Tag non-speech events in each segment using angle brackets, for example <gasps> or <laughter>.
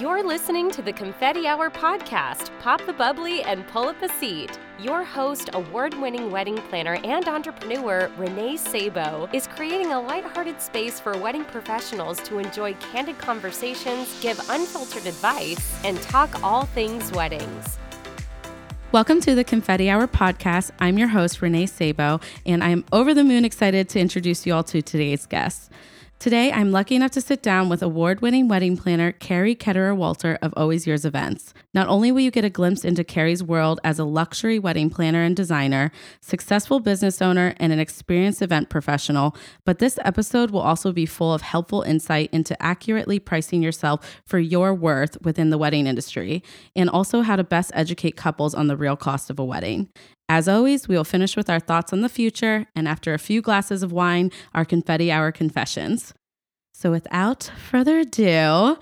You're listening to the Confetti Hour podcast. Pop the bubbly and pull up a seat. Your host, award winning wedding planner and entrepreneur Renee Sabo, is creating a lighthearted space for wedding professionals to enjoy candid conversations, give unfiltered advice, and talk all things weddings. Welcome to the Confetti Hour podcast. I'm your host, Renee Sabo, and I'm over the moon excited to introduce you all to today's guests. Today, I'm lucky enough to sit down with award winning wedding planner Keri Ketterer Walter of Always Yours Events. Not only will you get a glimpse into Keri's world as a luxury wedding planner and designer, successful business owner, and an experienced event professional, but this episode will also be full of helpful insight into accurately pricing yourself for your worth within the wedding industry, and also how to best educate couples on the real cost of a wedding. As always, we will finish with our thoughts on the future, and after a few glasses of wine, our confetti hour confessions. So, without further ado,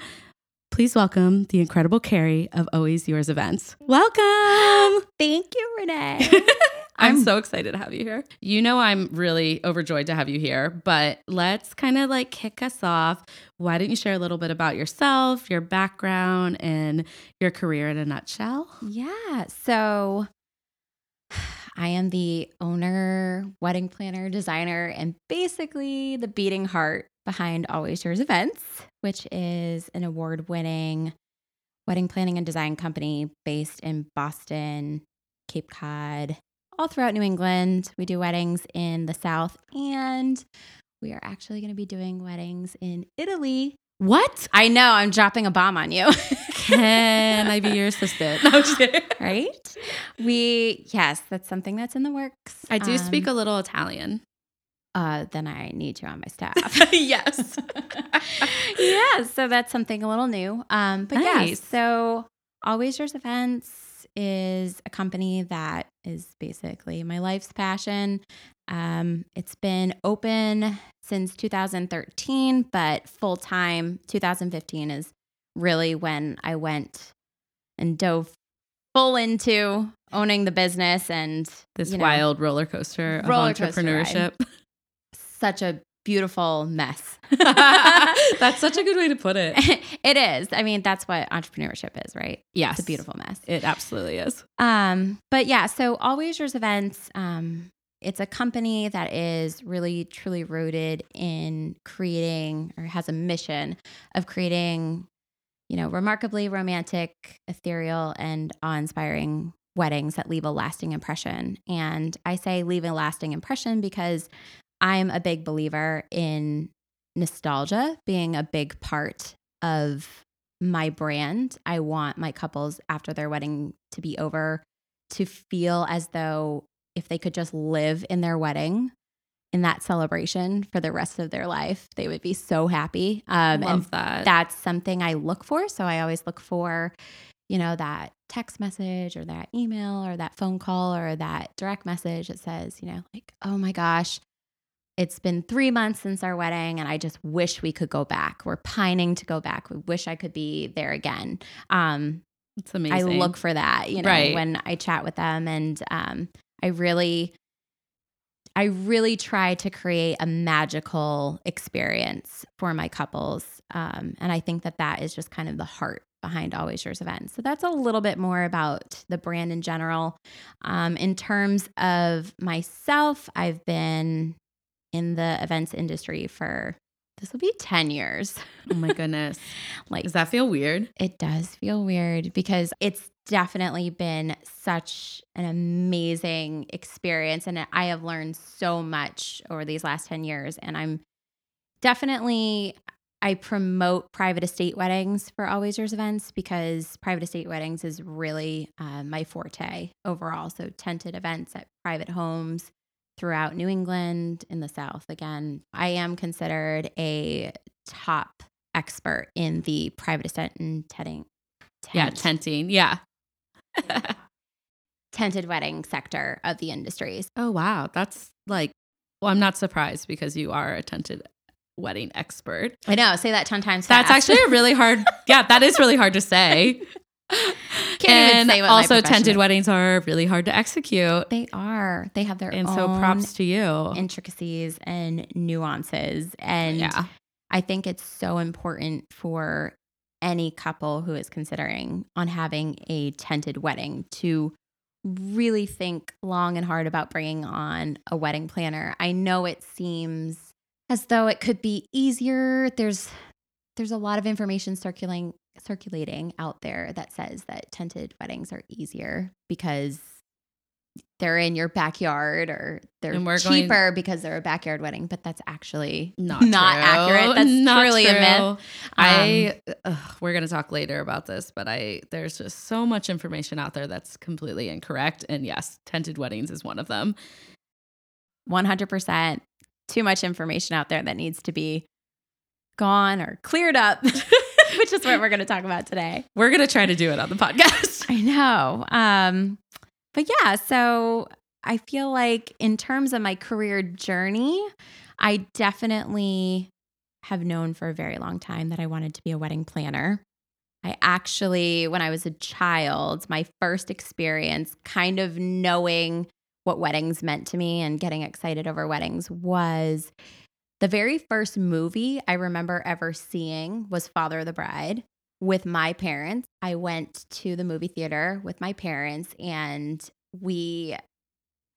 please welcome the incredible Keri of Always Yours Events. Welcome. <laughs> Thank you, Renee. <laughs> I'm, so excited to have you here. You know, I'm really overjoyed to have you here, but let's kind of like kick us off. Why don't you share a little bit about yourself, your background, and your career in a nutshell? Yeah. So, <sighs> I am the owner, wedding planner, designer, and basically the beating heart behind Always Yours Events, which is an award winning wedding planning and design company based in Boston, Cape Cod, all throughout New England. We do weddings in the South, and we are actually going to be doing weddings in Italy. What? I know, I'm dropping a bomb on you. Can I be your <laughs> assistant? No, <laughs> right? We, yes, that's something that's in the works. I do Um, speak a little Italian. Uh, then I need you on my staff. <laughs> yes. <laughs> yeah, so that's something a little new. Um, but yeah, so Always Yours Events is a company that is basically my life's passion. Um, it's been open since 2013, but full time 2015 is really when I went and dove full into owning the business and This you know, wild roller coaster of Roller coaster entrepreneurship. <laughs> such a beautiful mess. <laughs> That's such a good way to put it. <laughs> it is. I mean, that's what entrepreneurship is, right? Yes. It's a beautiful mess. It absolutely is. Um, but yeah, so Always Yours Events, um, it's a company that is really truly rooted in creating or has a mission of creating, you know, remarkably romantic, ethereal, and awe-inspiring weddings that leave a lasting impression. And I say leave a lasting impression because I'm a big believer in nostalgia being a big part of my brand. I want my couples after their wedding to be over to feel as though if they could just live in their wedding in that celebration for the rest of their life, they would be so happy. Um, and that. that's something I look for. So I always look for, you know, that text message or that email or that phone call or that direct message that says, you know, like, oh my gosh, it's been three months since our wedding and I just wish we could go back. We're pining to go back. We wish I could be there again. Um, it's amazing. I look for that, you know, Right. when I chat with them. And um, I really, I really try to create a magical experience for my couples. Um, and I think that that is just kind of the heart behind Always Yours events. So that's a little bit more about the brand in general. Um, in terms of myself, I've been in the events industry for this will be 10 years. Oh my <laughs> goodness. Like Does that feel weird? it does feel weird because it's definitely been such an amazing experience. And I have learned so much over these last 10 years. And I'm definitely, I promote private estate weddings for Always Yours events because private estate weddings is really uh, my forte overall. So, tented events at private homes throughout New England in the South. Again, I am considered a top expert in the private estate and tenting. Yeah, tenting. Yeah. <laughs> tented wedding sector of the industries. oh wow. That's like well, I'm not surprised because you are a tented wedding expert. I know. Say that ten times. That's actually a really hard <laughs> yeah, that is really hard to say. <laughs> And say what also tented weddings are really hard to execute. They are. They have their And own so props to you. intricacies and nuances, and yeah. I think it's so important for any couple who is considering on having a tented wedding to really think long and hard about bringing on a wedding planner. I know it seems as though it could be easier. There's there's a lot of information circulating circulating out there that says that tented weddings are easier because they're in your backyard or they're cheaper because they're a backyard wedding, but that's actually Not not true. accurate. That's Not truly a true. myth. I um, ugh, we're gonna talk later about this, but I there's just so much information out there that's completely incorrect. And yes, tented weddings is one of them. 100% too much information out there that needs to be gone or cleared up, <laughs> which is what we're going to talk about today. We're gonna try to do it on the podcast. <laughs> I know. Um, but yeah, so I feel like in terms of my career journey, I definitely have known for a very long time that I wanted to be a wedding planner. I actually, when I was a child, my first experience kind of knowing what weddings meant to me and getting excited over weddings was the very first movie I remember ever seeing was Father of the Bride with my parents. I went to the movie theater with my parents and we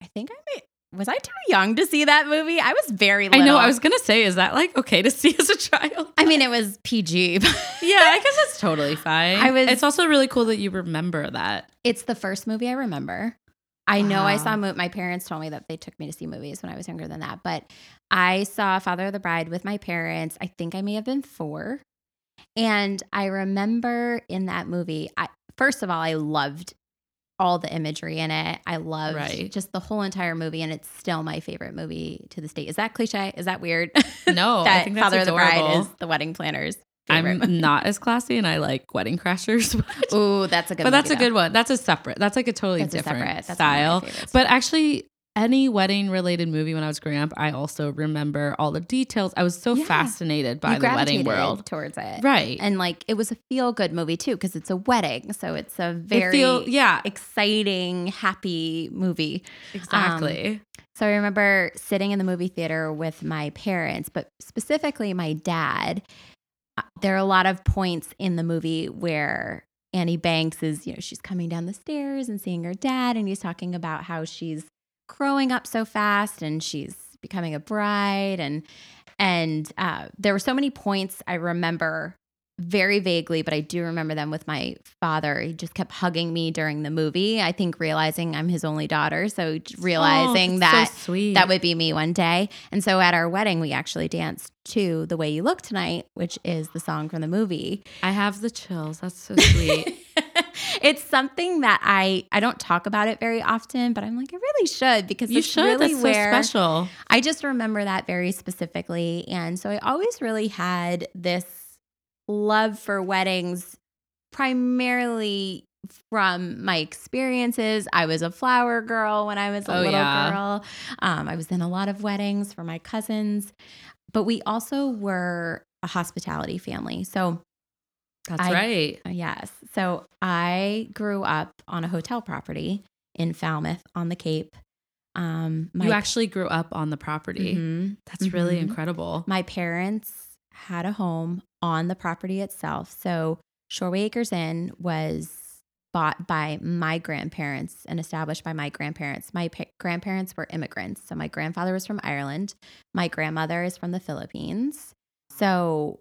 I think I may was I too young to see that movie? I was very I know. I was gonna say, is that like okay to <laughs> see as a child? I mean it was PG. <laughs> but yeah, I guess it's totally fine. I was- It's also really cool that you remember that. It's the first movie I remember. I know I saw my parents told me that they took me to see movies when I was younger than that, but I saw Father of the Bride with my parents. I think I may have been 4. And I remember in that movie, I first of all I loved all the imagery in it. I loved Right. just the whole entire movie and it's still my favorite movie to this day. Is that cliche? Is that weird? <laughs> No, I think that's Father of the Bride is the wedding planner's. I'm <laughs> not as classy, and I like wedding crashers. <laughs> Ooh, that's a good but that's a good one. That's a separate. That's like a totally That's a different separate- of my style. But actually, any wedding related movie when I was growing up, I also remember all the details. I was so Yeah. fascinated by You the wedding world. towards it. Right. And like it was a feel good movie too, because it's a wedding. So it's a It very feel- yeah, exciting, happy movie. exactly. So I remember sitting in the movie theater with my parents, but specifically my dad. Uh, There are a lot of points in the movie where Annie Banks is, you know, she's coming down the stairs and seeing her dad, and he's talking about how she's growing up so fast and she's becoming a bride, and and uh, there were so many points I remember very vaguely, but I do remember them with my father. He just kept hugging me during the movie. I think realizing I'm his only daughter, so realizing Oh, that so sweet. that would be me one day. And so at our wedding, we actually danced to "The Way You Look Tonight," which is the song from the movie. I have the chills. That's so sweet. <laughs> it's something that I I don't talk about it very often, but I'm like I really should because you it's should. really That's where so special. I just remember that very specifically. And so I always really had this love for weddings, primarily from my experiences. I was a flower girl when I was a Oh, little yeah. girl. Um, I was in a lot of weddings for my cousins, but we also were a hospitality family. So, That's I- right. yes. So I grew up on a hotel property in Falmouth on the Cape. Um, you actually grew up on the property. Mhm. That's really Mhm. incredible. My parents had a home on the property itself. So Shoreway Acres Inn was bought by my grandparents and established by my grandparents. My pa- grandparents were immigrants. So my grandfather was from Ireland. My grandmother is from the Philippines. So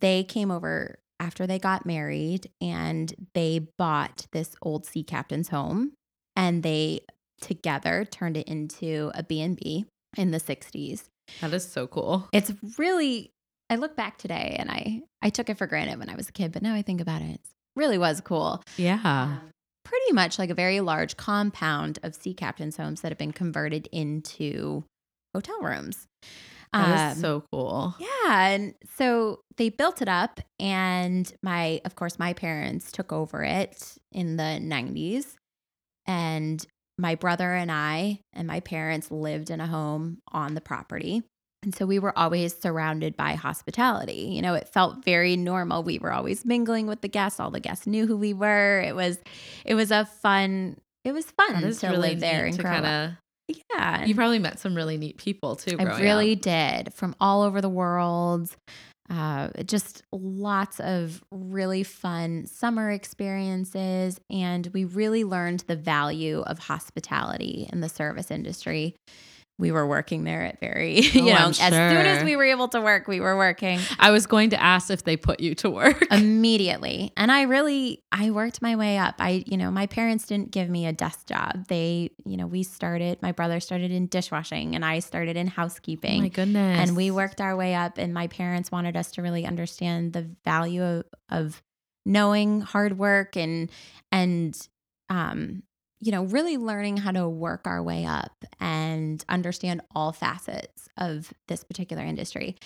they came over after they got married and they bought this old sea captain's home and they together turned it into a B&B in the 60s That is so cool. it's really i look back today and i i took it for granted when i was a kid but now i think about it it really was cool Yeah. Um, pretty much like a very large compound of sea captain's homes that have been converted into hotel rooms That is Um, so cool. yeah and so they built it up and my of course my parents took over it in the 90s and my brother and I and my parents lived in a home on the property. And so we were always surrounded by hospitality. You know, it felt very normal. We were always mingling with the guests. All the guests knew who we were. It was it was a fun it was fun to really live there and to grow up. Yeah. You probably met some really neat people too. I really up. did from all over the world. uh, just lots of really fun summer experiences. And we really learned the value of hospitality in the service industry we were working there at very, <laughs> you Oh, know, I'm as soon as we were able to work, we were working I was going to ask if they put you to work. <laughs> immediately. And I really, I worked my way up. I, you know, my parents didn't give me a desk job. They, you know, we started, my brother started in dishwashing and I started in Oh housekeeping. my goodness. and we worked our way up and my parents wanted us to really understand the value of, of knowing hard work and and um you know really learning how to work our way up and understand all facets of this particular industry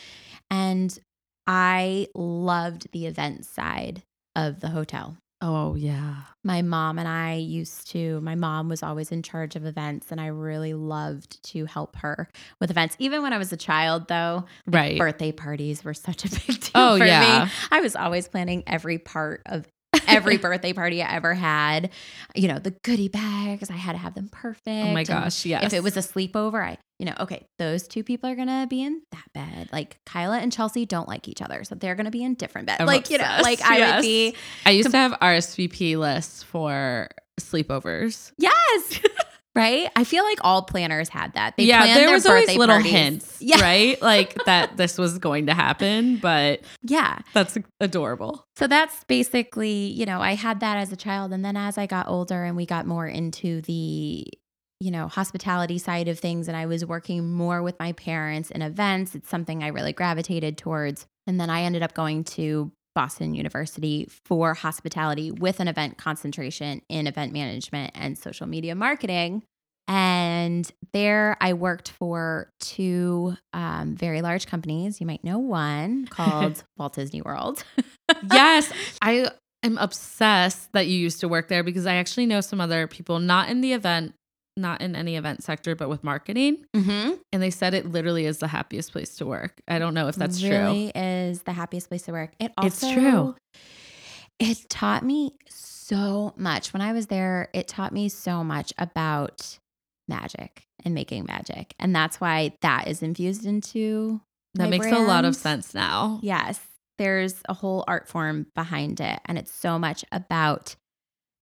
and i loved the event side of the hotel Oh yeah. my mom and I used to, my mom was always in charge of events, and I really loved to help her with events. Even when I was a child, though, Right. birthday parties were such a <laughs> big deal Oh, for yeah. me. I was always planning every part of every <laughs> birthday party I ever had. You know, the goodie bags, I had to have them perfect. Oh my and gosh. Yes. If it was a sleepover, I, you know, okay, those two people are gonna be in that bed. Like Kyla and Chelsea don't like each other, so they're gonna be in different beds. I'm like, you know, like I Yes. would be, I used to have RSVP lists for sleepovers. yes. <laughs> Right? I feel like all planners had that. They yeah, there was always little parties. hints, <laughs> Yeah. right? Like that this was going to happen, but Yeah. that's adorable. So that's basically, you know, I had that as a child. And then as I got older and we got more into the, you know, hospitality side of things, and I was working more with my parents in events, it's something I really gravitated towards. And then I ended up going to Boston University for hospitality with an event concentration in event management and social media marketing. And there I worked for two um, very large companies. You might know one <laughs> called Walt Disney World. <laughs> yes, I am obsessed that you used to work there because I actually know some other people not in the event, not in any event sector, but with marketing, Mm-hmm. and they said it literally is the happiest place to work. I don't know if that's true. really is the happiest place to work. It It's true. It taught me so much when I was there. It taught me so much about magic and making magic, and that's why that is infused into. That makes a lot of sense now. Yes, there's a whole art form behind it, and it's so much about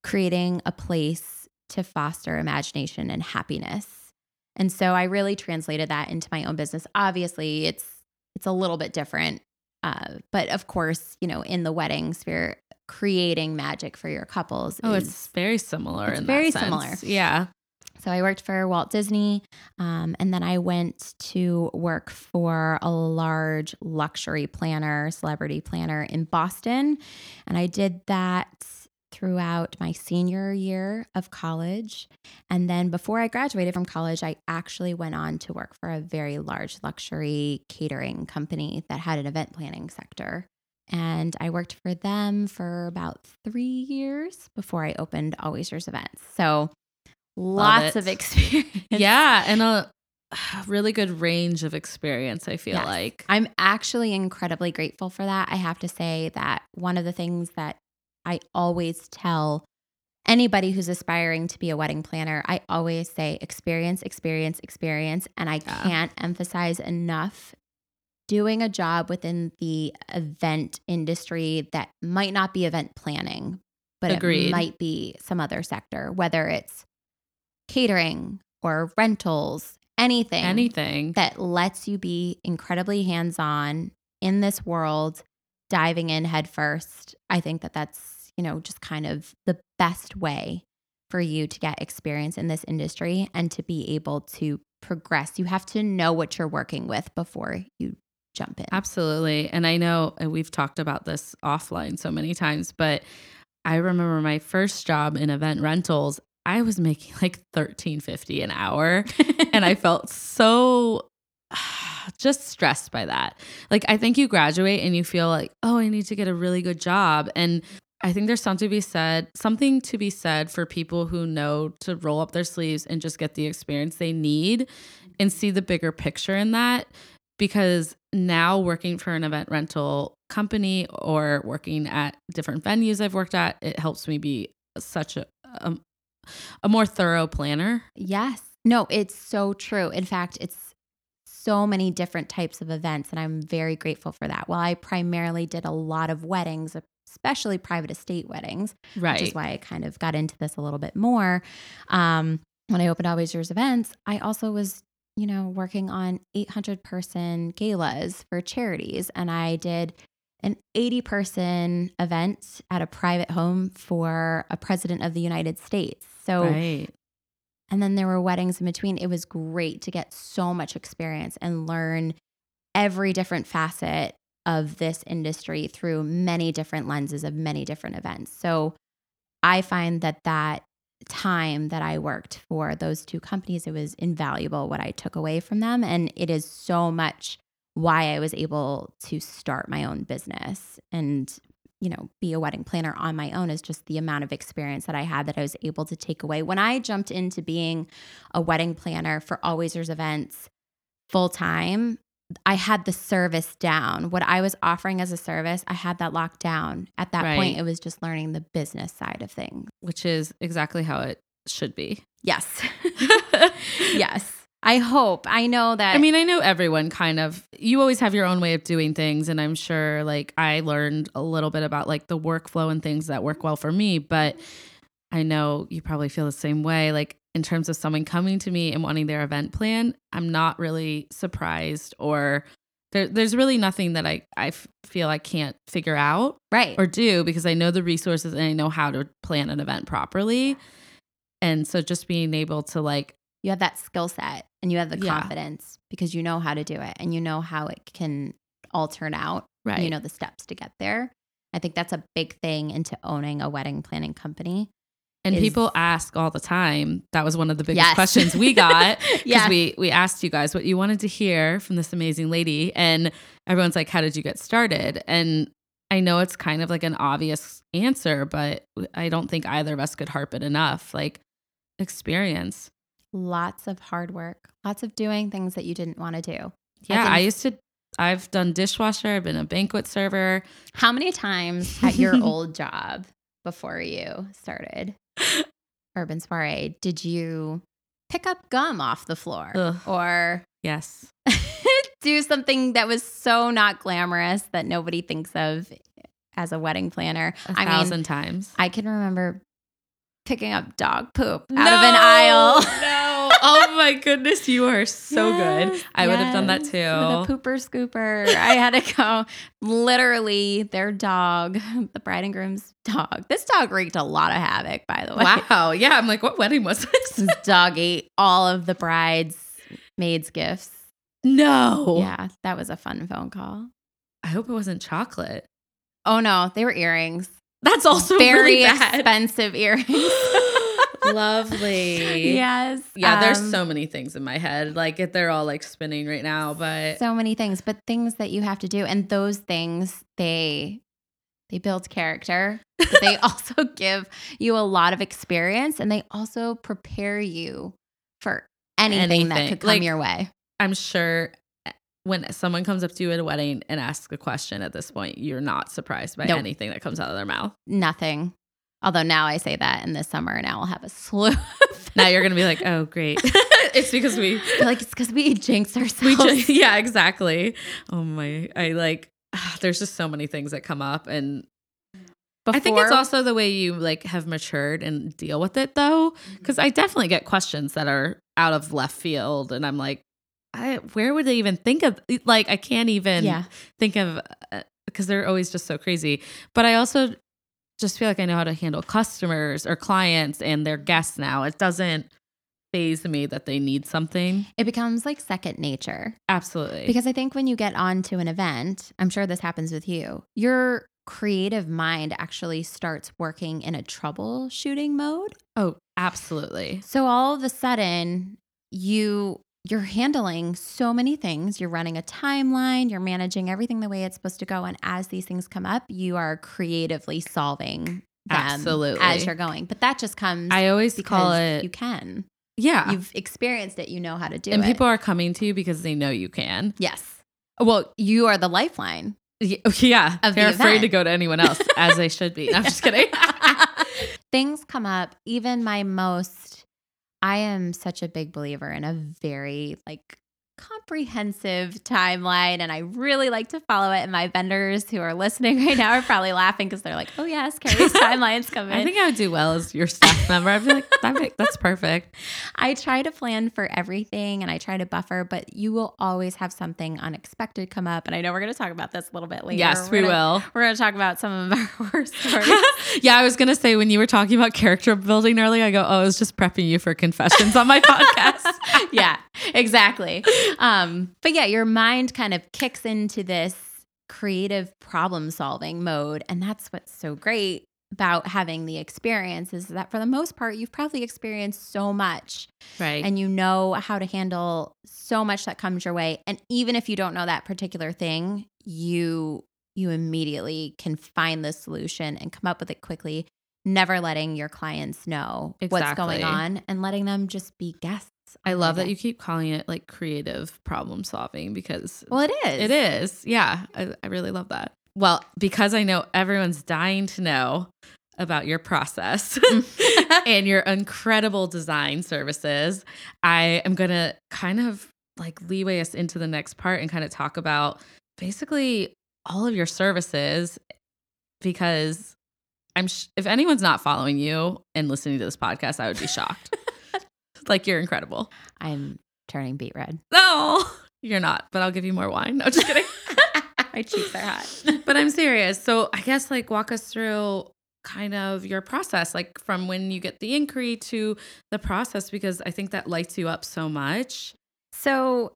creating a place to foster imagination and happiness. And so I really translated that into my own business. Obviously, it's it's a little bit different, uh, but of course, you know, in the wedding sphere, creating magic for your couples. Oh, is, it's very similar. it's in very that sense. similar. Yeah. so I worked for Walt Disney, um, and then I went to work for a large luxury planner, celebrity planner in Boston, and I did that throughout my senior year of college. And then before I graduated from college, I actually went on to work for a very large luxury catering company that had an event planning sector. And I worked for them for about three years before I opened Always Yours Events. So lots of experience. Yeah. And a really good range of experience, I feel Yes. like. I'm actually incredibly grateful for that. I have to say that one of the things that I always tell anybody who's aspiring to be a wedding planner, I always say experience, experience, experience. And I Yeah. can't emphasize enough doing a job within the event industry that might not be event planning, but Agreed. it might be some other sector, whether it's catering or rentals, anything Anything. that lets you be incredibly hands on in this world, diving in headfirst. I think that that's, you know, just kind of the best way for you to get experience in this industry and to be able to progress. You have to know what you're working with before you jump in. Absolutely. And I know and we've talked about this offline so many times, but I remember my first job in event rentals, I was making like 13.50 an hour and I <laughs> felt so <sighs> just stressed by that. Like I think you graduate and you feel like, "Oh, I need to get a really good job." And I think there's something to be said, something to be said for people who know to roll up their sleeves and just get the experience they need and see the bigger picture in that because now working for an event rental company or working at different venues I've worked at, it helps me be such a a, a more thorough planner. Yes. No, it's so true. In fact, it's so many different types of events, and I'm very grateful for that. Well, I primarily did a lot of weddings, especially private estate weddings, Right. which is why I kind of got into this a little bit more. Um, when I opened Always Yours events, I also was, you know, working on 800 person galas for charities, and I did an 80 person event at a private home for a president of the United States. So, right. and then there were weddings in between. It was great to get so much experience and learn every different facet of this industry through many different lenses of many different events. So I find that that time that I worked for those two companies, it was invaluable what I took away from them. And it is so much why I was able to start my own business and you know, be a wedding planner on my own is just the amount of experience that I had that I was able to take away. When I jumped into being a wedding planner for Always Yours events full time, I had the service down. What I was offering as a service, I had that locked down. At that Right. point, it was just learning the business side of things. Which is exactly how it should be. Yes. <laughs> yes. I hope. I know that. I mean, I know everyone kind of, you always have your own way of doing things. And I'm sure like I learned a little bit about like the workflow and things that work well for me. But I know you probably feel the same way. Like in terms of someone coming to me and wanting their event plan, I'm not really surprised or there, there's really nothing that I, I f- feel I can't figure out right. or do because I know the resources and I know how to plan an event properly. And so just being able to like you have that skill set and you have the Yeah. confidence because you know how to do it and you know how it can all turn out. right You know the steps to get there. I think that's a big thing into owning a wedding planning company. And is- people ask all the time. That was one of the biggest Yes. questions we got <laughs> because Yes. we we asked you guys what you wanted to hear from this amazing lady, and everyone's like, "How did you get started?" And I know it's kind of like an obvious answer, but I don't think either of us could harp it enough. Like experience. Lots of hard work, lots of doing things that you didn't want to do. Yeah, think- I used to. I've done dishwasher. I've been a banquet server. How many times at your <laughs> old job before you started Urban Soiree did you pick up gum off the floor Ugh. or Yes. <laughs> do something that was so not glamorous that nobody thinks of as a wedding planner? A I mean, thousand times. I can remember picking up dog poop out of an aisle. No. Oh my goodness, you are so good. Yes, I would have done that too. With a pooper scooper. I had to go literally their dog, the bride and groom's dog. This dog wreaked a lot of havoc, by the way. Wow. Yeah. I'm like, what wedding was this? This dog ate all of the bride's maid's gifts. no. Yeah, that was a fun phone call. I hope it wasn't chocolate. Oh no, they were earrings. That's also Very really bad. expensive earrings. <laughs> Lovely. yes. Yeah, there's um, so many things in my head. Like they're all like spinning right now, but so many things, but things that you have to do. And those things, they they build character. they <laughs> also give you a lot of experience and they also prepare you for anything, that could come Like- your way. I'm sure eh, when someone comes up to you at a wedding and asks a question at this point, you're not surprised by Nope. anything that comes out of their mouth. Nothing. Although now I say that in the summer now I'll have a slew. <laughs> Now you're gonna be like, oh great. <laughs> it's because we like it's because we jinx we ourselves. just, yeah, exactly. Oh my I like ah, there's just so many things that come up and I think it's also the way you like have matured and deal with it though mm-hmm. cuz I definitely get questions that are out of left field and I'm like I, where would they even think of like I can't even yeah. think of uh, because they're always just so crazy. But I also just feel like I know how to handle customers or clients and their guests now. It doesn't phase me that they need something. It becomes like second nature. Absolutely. Because I think when you get onto an event, I'm sure this happens with you, your creative mind actually starts working in a troubleshooting mode. oh, absolutely. So all of a sudden, you you're handling so many things. You're running a timeline, you're managing everything the way it's supposed to go and as these things come up, you are creatively solving them Absolutely. as you're going. But that just comes I always because call it you can. yeah. You've experienced it, you know how to do and it. And people are coming to you because they know you can. yes. Well, you are the lifeline. <laughs> Yeah, they're afraid event. to go to anyone else, as they should be. No, I'm just <laughs> kidding. <laughs> things come up even my most i am such a big believer in a very like comprehensive timeline and I really like to follow it. And my vendors who are listening right now are probably laughing because they're like, oh, yes, Keri's <laughs> timeline's coming. I think I would do well as your staff member. I'd be like, that, that's perfect. <laughs> I try to plan for everything and I try to buffer, but you will always have something unexpected come up. And I know we're going to talk about this a little bit later. Yes, we're we gonna, will. We're going to talk about some of our <laughs> worst stories. yeah, I was going to say when you were talking about character building earlier, I go, oh, I was just prepping you for confessions on my podcast. yeah, exactly. Um, but yeah, your mind kind of kicks into this creative problem solving mode. And that's what's so great about having the experience is that for the most part, you've probably experienced so much. Right. And you know how to handle so much that comes your way. And even if you don't know that particular thing, you you immediately can find the solution and come up with it quickly never letting your clients know exactly. what's going on and letting them just be guests I love that you keep calling it like creative problem solving because well, it is. It is. Yeah, I, I really love that. Well, because I know everyone's dying to know about your process <laughs> and your incredible design services, I am going to kind of like leeway us into the next part and kind of talk about basically all of your services because I'm sh- if anyone's not following you and listening to this podcast, I would be shocked. Like you're incredible. I'm turning beet red. No, you're not, but I'll give you more wine. No, just kidding. <laughs> My cheeks are hot. <laughs> but I'm serious. So I guess like walk us through kind of your process, like from when you get the inquiry to the process, because I think that lights you up so much. So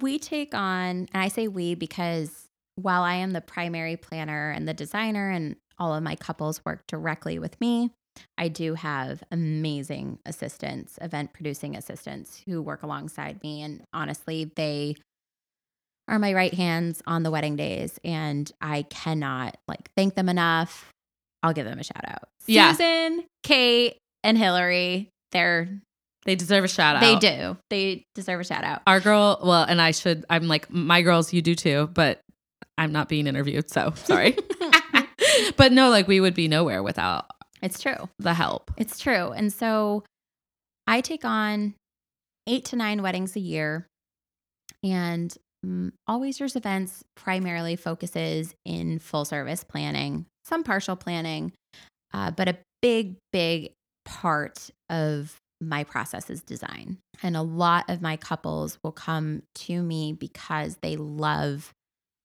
we take on, and I say we because while I am the primary planner and the designer, and all of my couples work directly with me, I do have amazing assistants, event producing assistants who work alongside me. And honestly, they are my right hands on the wedding days. And I cannot like thank them enough. I'll give them a shout out. Yeah. Susan, Kate, and Hillary, they're they deserve a shout out. They do. They deserve a shout out. Our girl, well, and I should, I'm like, my girls, you do too, but I'm not being interviewed. So sorry. <laughs> <laughs> but no, like we would be nowhere without it's true. The help. It's true. And so I take on eight to nine weddings a year. And um, Always Yours Events primarily focuses in full service planning, some partial planning, uh, but a big, big part of my process is design. And a lot of my couples will come to me because they love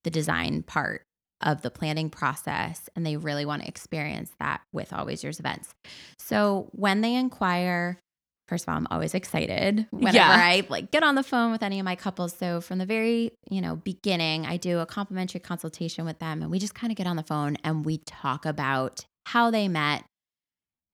the design part of the planning process and they really want to experience that with Always Yours events. So when they inquire, first of all, I'm always excited whenever yeah. I like get on the phone with any of my couples. So from the very, you know, beginning, I do a complimentary consultation with them and we just kind of get on the phone and we talk about how they met,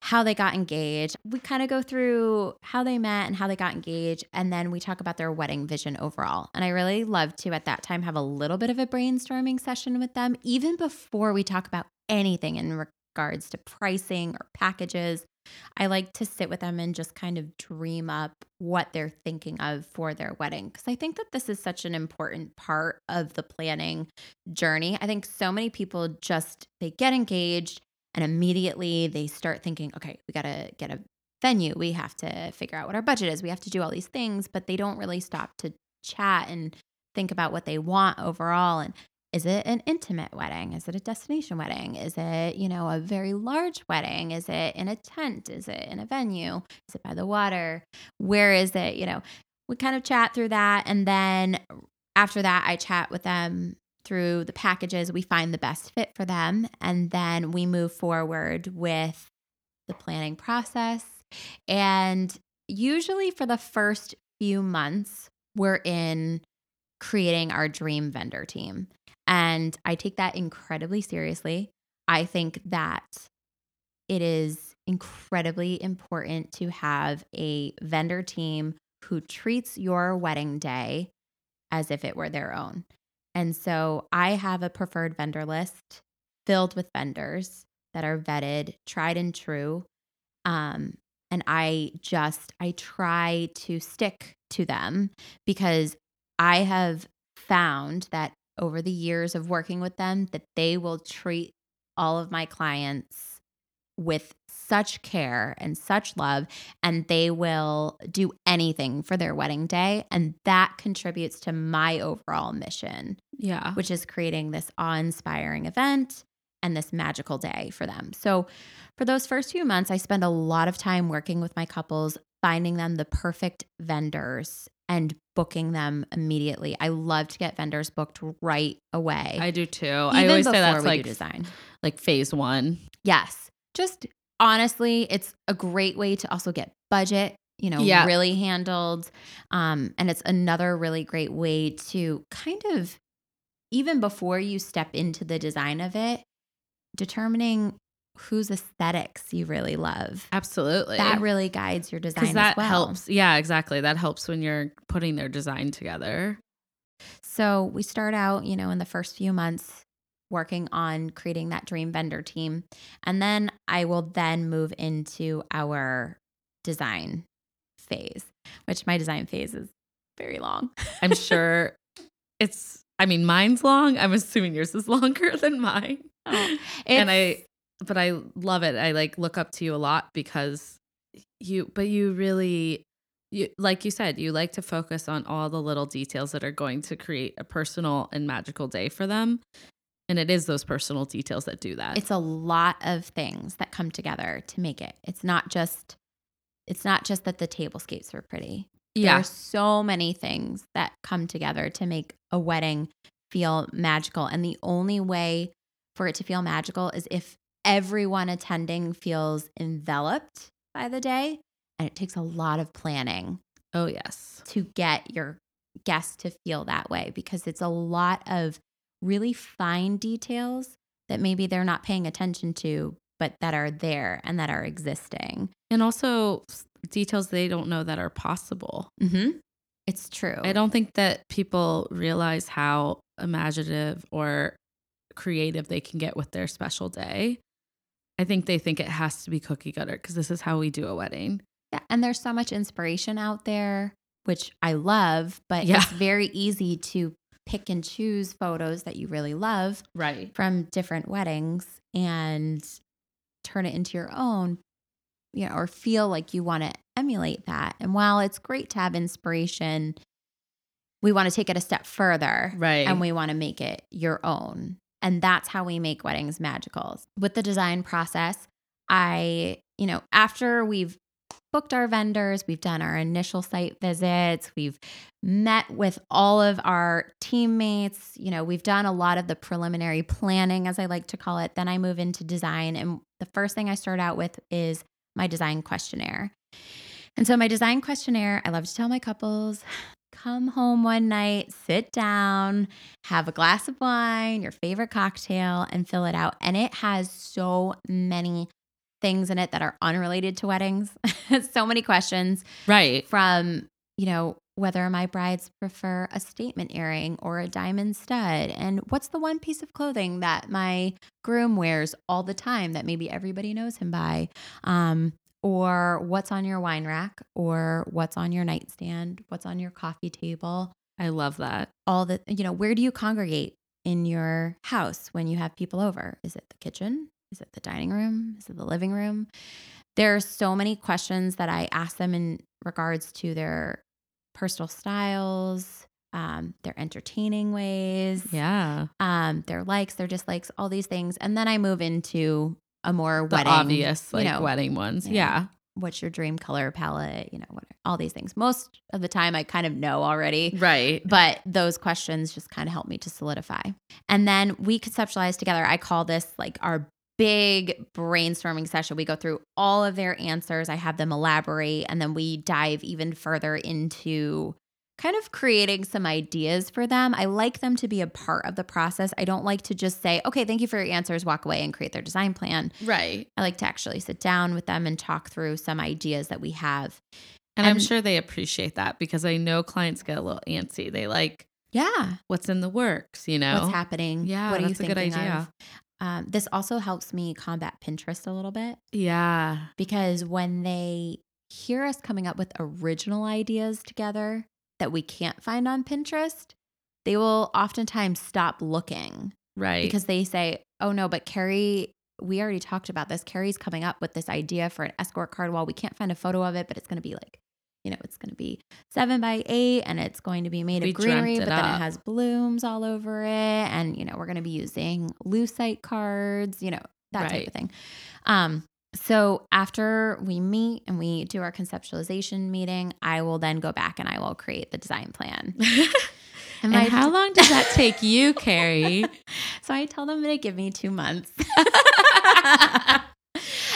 how they got engaged. We kind of go through how they met and how they got engaged. And then we talk about their wedding vision overall. And I really love to, at that time, have a little bit of a brainstorming session with them, even before we talk about anything in regards to pricing or packages. I like to sit with them and just kind of dream up what they're thinking of for their wedding. Because I think that this is such an important part of the planning journey. I think so many people just, they get engaged and immediately they start thinking, okay, we got to get a venue. We have to figure out what our budget is. We have to do all these things, but they don't really stop to chat and think about what they want overall. And is it an intimate wedding? Is it a destination wedding? Is it, you know, a very large wedding? Is it in a tent? Is it in a venue? Is it by the water? Where is it? You know, we kind of chat through that. And then after that, I chat with them through the packages, we find the best fit for them. And then we move forward with the planning process. And usually for the first few months, we're in creating our dream vendor team. And I take that incredibly seriously. I think that it is incredibly important to have a vendor team who treats your wedding day as if it were their own. And so I have a preferred vendor list filled with vendors that are vetted, tried and true. Um, and I just, I try to stick to them because I have found that over the years of working with them that they will treat all of my clients with such care and such love, and they will do anything for their wedding day. And that contributes to my overall mission, Yeah. which is creating this awe inspiring event and this magical day for them. So, for those first few months, I spend a lot of time working with my couples, finding them the perfect vendors and booking them immediately. I love to get vendors booked right away. I do too. Even I always say that's like design. like phase one. Yes. Just honestly, it's a great way to also get budget, you know, Yeah. really handled. Um, and it's another really great way to kind of, even before you step into the design of it, determining whose aesthetics you really love. Absolutely. That really guides your design because that as well. helps. Yeah, exactly. That helps when you're putting their design together. So we start out, you know, in the first few months working on creating that dream vendor team. And then I will then move into our design phase, which my design phase is very long. <laughs> I'm sure it's. I mean, mine's long. I'm assuming yours is <laughs> longer than mine. Oh, and I, but I love it. I like look up to you a lot because you, but you really, you like you said, you like to focus on all the little details that are going to create a personal and magical day for them. And it is those personal details that do that. it's a lot of things that come together to make it. It's not just it's not just that the tablescapes are pretty. There yeah, are so many things that come together to make a wedding feel magical. And the only way for it to feel magical is if everyone attending feels enveloped by the day. And it takes a lot of planning oh yes, to get your guests to feel that way because it's a lot of really fine details that maybe they're not paying attention to, but that are there and that are existing. and also details they don't know that are possible. Mm-hmm. It's true. I don't think that people realize how imaginative or creative they can get with their special day. I think they think it has to be cookie cutter because this is how we do a wedding. Yeah, and there's so much inspiration out there, which I love, but Yeah. it's very easy to pick and choose photos that you really love Right. from different weddings and turn it into your own, you know, or feel like you want to emulate that. And while it's great to have inspiration, we want to take it a step further Right. and we want to make it your own. And that's how we make weddings magical. With the design process, I, you know, after we've booked our vendors, we've done our initial site visits, we've met with all of our teammates, you know, we've done a lot of the preliminary planning, as I like to call it. Then I move into design. And the first thing I start out with is my design questionnaire. And so, my design questionnaire, I love to tell my couples come home one night, sit down, have a glass of wine, your favorite cocktail, and fill it out. And it has so many things in it that are unrelated to weddings. <laughs> so many questions right. from, you know, whether my brides prefer a statement earring or a diamond stud. And what's the one piece of clothing that my groom wears all the time that maybe everybody knows him by? Um, or what's on your wine rack, or what's on your nightstand, what's on your coffee table. I love that. All the, you know, where do you congregate in your house when you have people over? Is it the kitchen? Is it the dining room? Is it the living room? There are so many questions that I ask them in regards to their personal styles, um, their entertaining ways, Yeah. um, their likes, their dislikes, all these things. And then I move into a more The wedding, obvious like you know, wedding ones. yeah. Yeah. what's your dream color palette, you know, what, all these things. Most of the time I kind of know already. Right. But those questions just kind of help me to solidify. And then we conceptualize together. I call this like our big brainstorming session. We go through all of their answers. I have them elaborate, and then we dive even further into kind of creating some ideas for them. I like them to be a part of the process. I don't like to just say, okay, thank you for your answers, walk away and create their design plan. Right. I like to actually sit down with them and talk through some ideas that we have. And, I'm sure they appreciate that because I know clients get a little antsy. They like Yeah. what's in the works, you know? What's happening? Yeah, What are that's you a good idea. of? Um, this also helps me combat Pinterest a little bit Yeah. because when they hear us coming up with original ideas together that we can't find on Pinterest, they will oftentimes stop looking Right. because they say, "Oh no, but Keri we already talked about this. Keri's coming up with this idea for an escort card wall. We can't find a photo of it, but it's going to be like, you know, it's going to be seven by eight and it's going to be made We of greenery, but then up. it has blooms all over it. And, you know, we're going to be using lucite cards, you know, that type of thing. Um, so after we meet and we do our conceptualization meeting, I will then go back and I will create the design plan. <laughs> and my- how long does that take you, Keri? <laughs> So I tell them to give me two months. <laughs>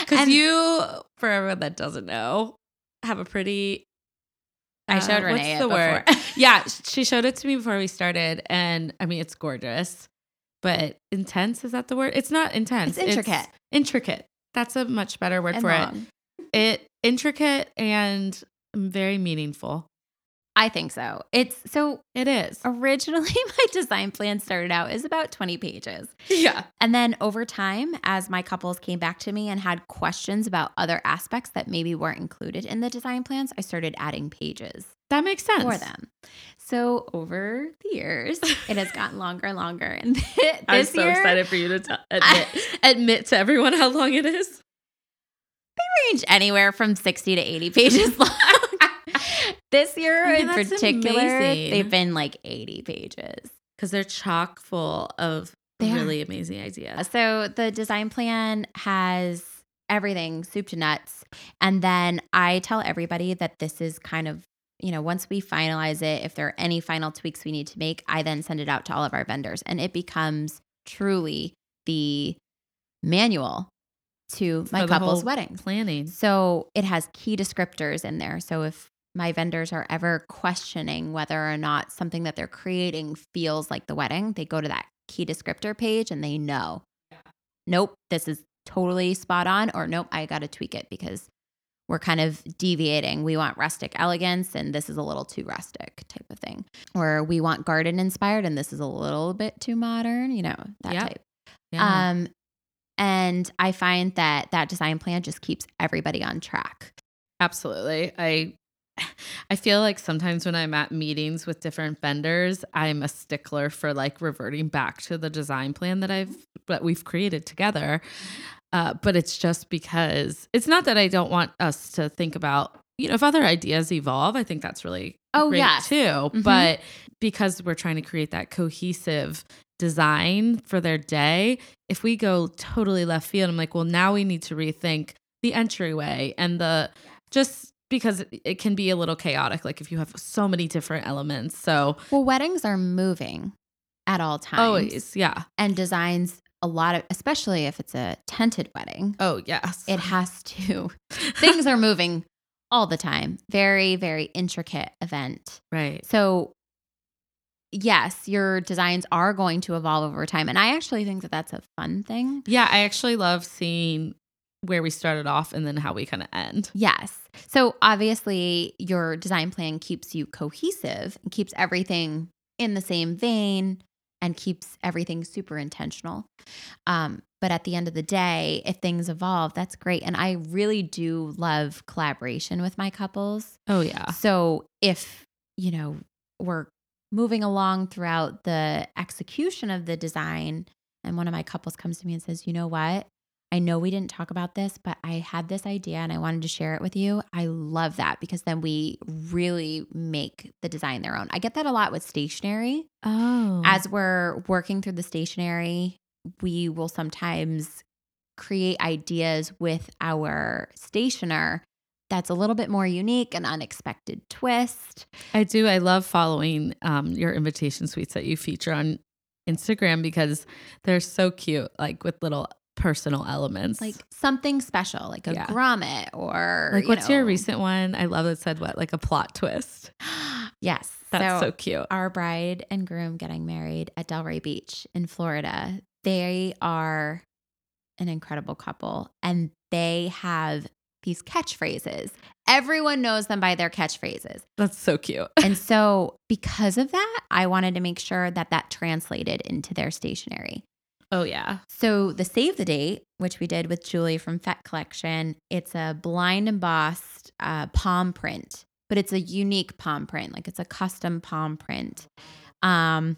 Because you, for everyone that doesn't know, have a pretty. I showed uh, Renee What's the it word? before. <laughs> yeah, she showed it to me before we started, and I mean it's gorgeous, but intense is that the word? It's not intense. It's intricate. intricate. That's a much better word And for long. it. It intricate and very meaningful. I think so. It's so It is. originally <laughs> my design plan started out is about 20 pages. Yeah. And then over time, as my couples came back to me and had questions about other aspects that maybe weren't included in the design plans, I started adding pages That makes sense. for them. So over the years, <laughs> it has gotten longer and longer. And <laughs> this I'm so year, excited for you to t- admit, admit to everyone how long it is. They range anywhere from 60 to 80 pages long. This year I mean, in particular, amazing. they've been like 80 pages. Because they're chock full of They are. really amazing ideas. So the design plan has everything soup to nuts. And then I tell everybody that this is kind of, you know, once we finalize it, if there are any final tweaks we need to make, I then send it out to all of our vendors and it becomes truly the manual to my couple's whole weddings. Planning. So it has key descriptors in there. So if my vendors are ever questioning whether or not something that they're creating feels like the wedding, they go to that key descriptor page and they know, nope, this is totally spot on, or nope, I got to tweak it because we're kind of deviating. We want rustic elegance and this is a little too rustic type of thing. Or we want garden inspired and this is a little bit too modern, you know, that Yep. type. Yeah. Um, and I find that that design plan just keeps everybody on track. Absolutely. I I feel like sometimes when I'm at meetings with different vendors, I'm a stickler for like reverting back to the design plan that I've that we've created together. Uh, but it's just because it's not that I don't want us to think about, you know, if other ideas evolve, I think that's really Oh, great yes. too. Mhm. But because we're trying to create that cohesive design for their day, if we go totally left field, I'm like, well, now we need to rethink the entryway and the just because it- can be a little chaotic, like if you have so many different elements. So Well, weddings are moving at all times. always, yeah. And designs a lot of, especially if it's a tented wedding, Oh yes. it has <laughs> to, things are moving all the time. Very, very intricate event. right. So, yes, your designs are going to evolve over time. And I actually think that that's a fun thing. Yeah, I actually love seeing where we started off and then how we kind of end. Yes. So obviously, your design plan keeps you cohesive and keeps everything in the same vein and keeps everything super intentional. Um, but at the end of the day, if things evolve, that's great. And I really do love collaboration with my couples. Oh yeah. So if, you know, we're moving along throughout the execution of the design, and one of my couples comes to me and says, you know what? I know we didn't talk about this, but I had this idea and I wanted to share it with you. I love that because then we really make the design their own. I get that a lot with stationery. Oh. As we're working through the stationery, we will sometimes create ideas with our stationer that's a little bit more unique and unexpected twist. I do. I love following um, your invitation suites that you feature on Instagram because they're so cute, like with little personal elements. Like something special, like a Yeah. grommet or like you what's your recent one? I love it said what like a plot twist. <gasps> yes. That's so, cute. our bride and groom getting married at Delray Beach in Florida. They are an incredible couple and they have these catchphrases. Everyone knows them by their catchphrases. That's so cute. <laughs> And so, because of that, I wanted to make sure that that translated into their stationery. Oh yeah. So, the save the date, which we did with Julie from Fet Collection, it's a blind embossed uh, palm print, but it's a unique palm print. Like it's a custom palm print. Um,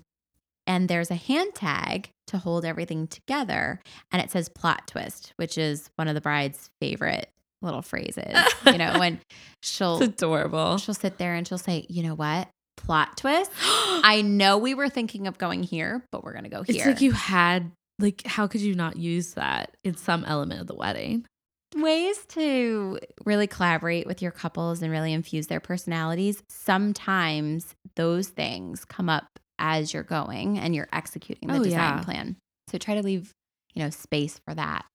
and there's a hand tag to hold everything together. And it says plot twist, which is one of the bride's favorite little phrases. <laughs> you know, when she'll It's adorable. she'll sit there and she'll say, you know what? Plot twist. <gasps> I know we were thinking of going here, but we're gonna go here. It's like you had like how could you not use that in some element of the wedding? ways to really collaborate with your couples and really infuse their personalities. Sometimes those things come up as you're going and you're executing the Oh, design yeah. plan. So try to leave, you know, space for that.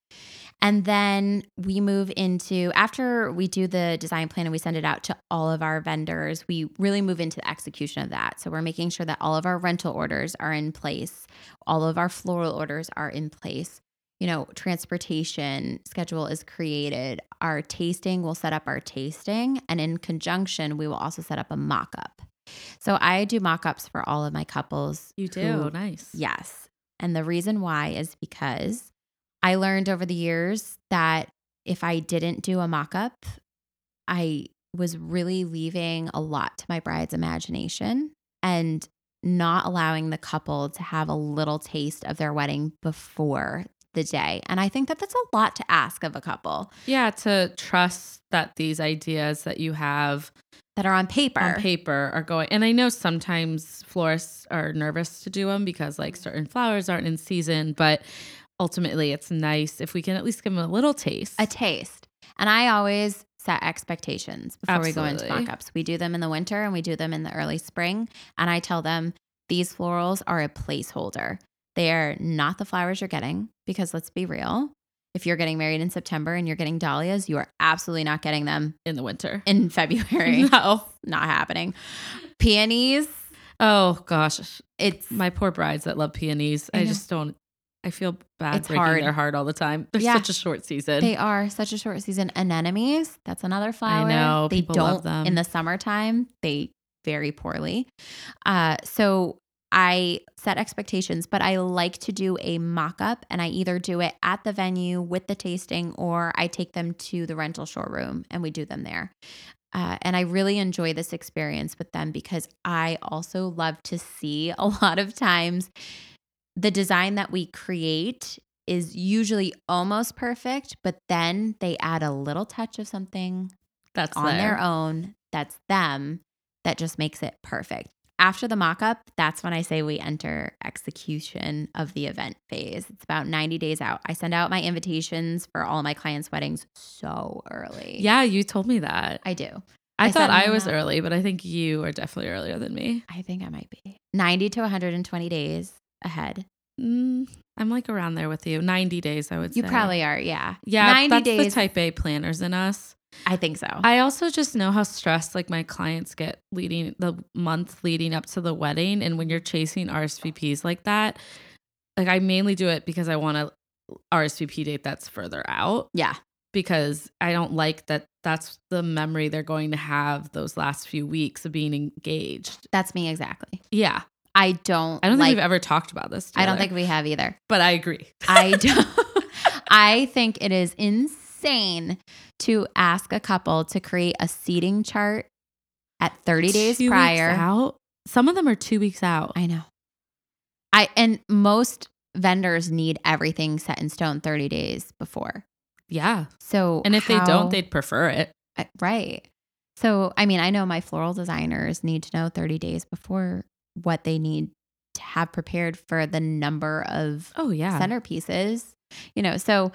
And then we move into after we do the design plan and we send it out to all of our vendors, we really move into the execution of that. So we're making sure that all of our rental orders are in place, all of our floral orders are in place. You know, transportation schedule is created. Our tasting, we'll set up our tasting, and in conjunction, we will also set up a mock up. So I do mock ups for all of my couples. You do. who- nice. Yes. And the reason why is because I learned over the years that if I didn't do a mock up, I was really leaving a lot to my bride's imagination and not allowing the couple to have a little taste of their wedding before the day. And I think that that's a lot to ask of a couple Yeah, to trust that these ideas that you have that are on paper. on paper are going. And I know sometimes florists are nervous to do them because like mm. certain flowers aren't in season, but ultimately it's nice if we can at least give them a little taste. a taste. And I always set expectations before we go into Absolutely. mock-ups. We do them in the winter and we do them in the early spring. And I tell them these florals are a placeholder. They are not the flowers you're getting because let's be real. If you're getting married in September and you're getting dahlias, you are absolutely not getting them in the winter. in <laughs> February. no. not happening. Peonies, Oh gosh, it's my poor brides that love peonies. I I, just don't. I feel bad It's breaking hard. their heart all the time. They're Yeah. such a short season. They are such a short season. Anemones, that's another flower. I know, They don't love them. in the summertime. They very poorly. Uh, so I set expectations, but I like to do a mock up and I either do it at the venue with the tasting or I take them to the rental showroom and we do them there. Uh, and I really enjoy this experience with them because I also love to see <laughs> a lot of times the design that we create is usually almost perfect, but then they add a little touch of something That's on there. their own that's them that just makes it perfect. After the mock up, that's when I say we enter execution of the event phase. It's about 90 days out. I send out my invitations for all my clients' weddings so early. Yeah, you told me that. I do. I, I thought I was out. early, but I think you are definitely earlier than me. I think I might be 90 to 120 days ahead. Mm, I'm like around there with you. 90 days, I would You say. You probably are. Yeah. Yeah, 90 that's days. the type A planners in us. I think so. I also just know how stressed like my clients get leading the month leading up to the wedding. And when you're chasing RSVPs like that, like I mainly do it because I want to RSVP date that's further out yeah. because I don't like that that's the memory they're going to have those last few weeks of being engaged. That's me exactly. Yeah. I don't I don't like, think we've ever talked about this. I don't think we have either. but I agree. I <laughs> don't. I think it is insane to ask a couple to create a seating chart at 30 days Two weeks prior. out. Some of them are two weeks out. I know. I and most vendors need everything set in stone 30 days before. Yeah. So And if they don't, they'd prefer it. Uh, right. So I mean, I know my floral designers need to know 30 days before what they need to have prepared for the number of Oh, yeah. centerpieces, you know. So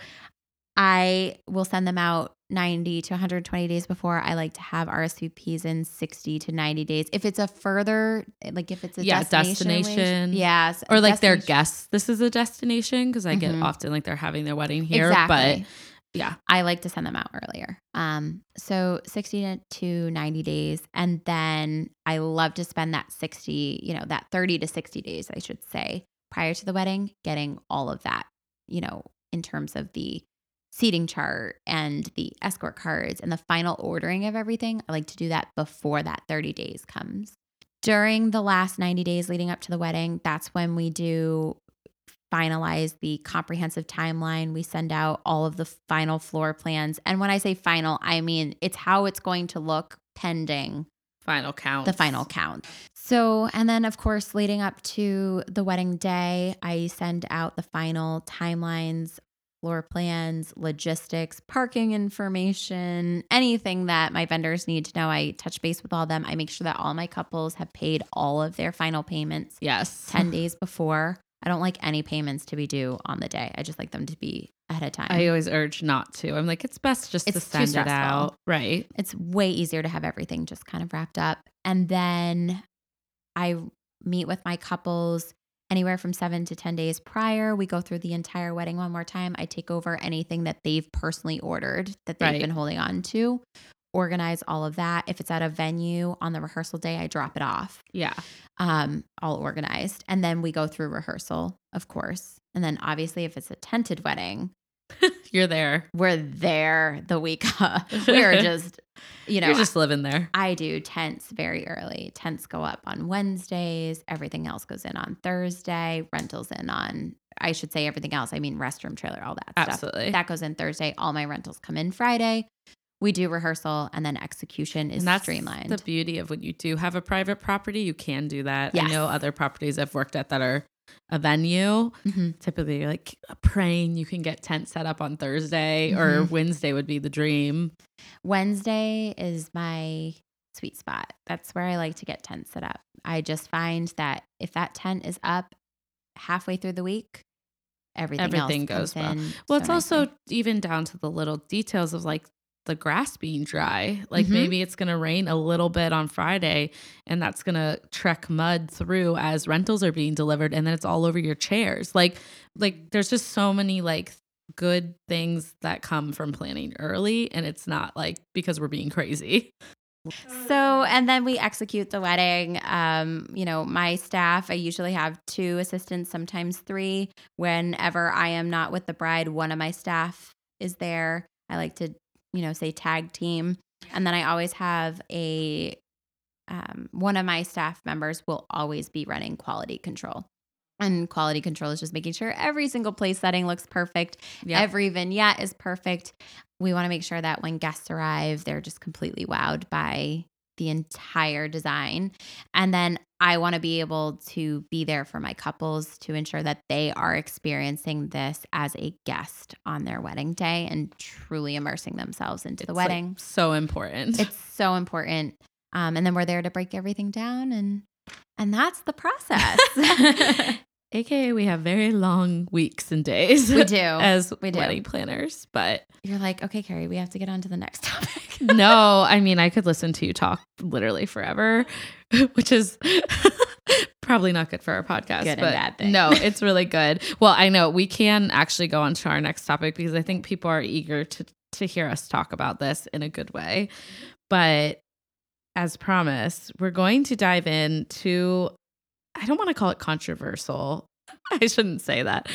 I will send them out 90 to 120 days before. I like to have RSVPs in 60 to 90 days. If it's a further, like if it's a Yeah, destination, destination. yes, or like their guests. This is a destination because I get Mhm. often like they're having their wedding here, Exactly. but yeah, I like to send them out earlier. Um, so 60 to 90 days. And then I love to spend that 60, you know, that 30 to 60 days, I should say, prior to the wedding, getting all of that, you know, in terms of the seating chart and the escort cards and the final ordering of everything. I like to do that before that 30 days comes. During the last 90 days leading up to the wedding, that's when we do finalize the comprehensive timeline. We send out all of the final floor plans. And when I say final, I mean it's how it's going to look pending final count. the final count. So, and then of course, leading up to the wedding day, I send out the final timelines, floor plans, logistics, parking information, anything that my vendors need to know. I touch base with all them. I make sure that all my couples have paid all of their final payments Yes. 10 days before. I don't like any payments to be due on the day. I just like them to be ahead of time. I always urge not to. I'm like, it's best just to It's too send it out. Right. it's way easier to have everything just kind of wrapped up. And then I meet with my couples anywhere from seven to 10 days prior. We go through the entire wedding one more time. I take over anything that they've personally ordered that they've Right. been holding on to, organize all of that. If it's at a venue on the rehearsal day, I drop it off, Yeah. um, all organized. And then we go through rehearsal, of course. And then obviously, if it's a tented wedding, <laughs> You're there. we're there the week. <laughs> of. we're <laughs> just, you know, You're just living there. I do tents very early. Tents go up on Wednesdays. Everything else goes in on Thursday. Rentals in on, I should say everything else. I mean, restroom, trailer, all that stuff. Absolutely. That goes in Thursday. All my rentals come in Friday. We do rehearsal and then execution is and that's streamlined. the beauty of when you do have a private property, you can do that. I know other properties I've worked at that are a venue. Mhm. Typically, you're like praying you can get tent set up on Thursday or Mhm. Wednesday would be the dream. Wednesday is my sweet spot. That's where I like to get tents set up. I just find that if that tent is up halfway through the week, everything, Everything else goes well. Well, so it's also even down to the little details of like the grass being dry. Like Mhm. maybe it's going to rain a little bit on Friday and that's going to trek mud through as rentals are being delivered and then it's all over your chairs. Like like there's just so many like good things that come from planning early and it's not like because we're being crazy. So, and then we execute the wedding. Um, you know, my staff, I usually have two assistants, sometimes three. Whenever I am not with the bride, one of my staff is there. I like to, you know, say tag team. And then I always have a, um, one of my staff members will always be running quality control. And quality control is just making sure every single place setting looks perfect. Yeah. Every vignette is perfect. We want to make sure that when guests arrive, they're just completely wowed by the entire design. And then I want to be able to be there for my couples to ensure that they are experiencing this as a guest on their wedding day and truly immersing themselves into the It's, like, wedding. so important. it's so important. Um, and then we're there to break everything down and and that's the process. <laughs> AKA we have very long weeks and days. we do. <laughs> As We do. wedding planners, but You're like, okay, Keri, we have to get on to the next topic. <laughs> no, I mean, I could listen to you talk literally forever, <laughs> which is probably not good for our podcast. Good and but bad thing. No, it's really good. Well, I know we can actually go on to our next topic because I think people are eager to to hear us talk about this in a good way. But as promised, we're going to dive into I don't want to call it controversial. <laughs> I shouldn't say that.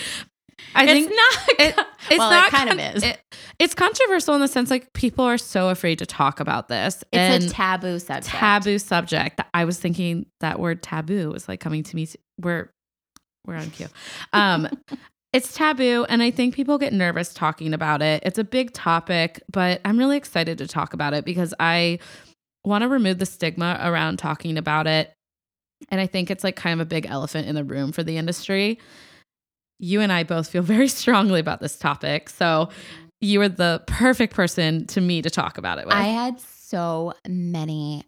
I it's think not. it- it's well, not it kind con- of is. it- it's controversial in the sense like people are so afraid to talk about this. it's a taboo subject. taboo subject. I was thinking that word taboo was like coming to me. We're we're on cue. Um, <laughs> it's taboo, and I think people get nervous talking about it. It's a big topic, but I'm really excited to talk about it because I want to remove the stigma around talking about it. And I think it's like kind of a big elephant in the room for the industry. You and I both feel <laughs> very strongly about this topic. So you are the perfect person to me to talk about it with. I had so many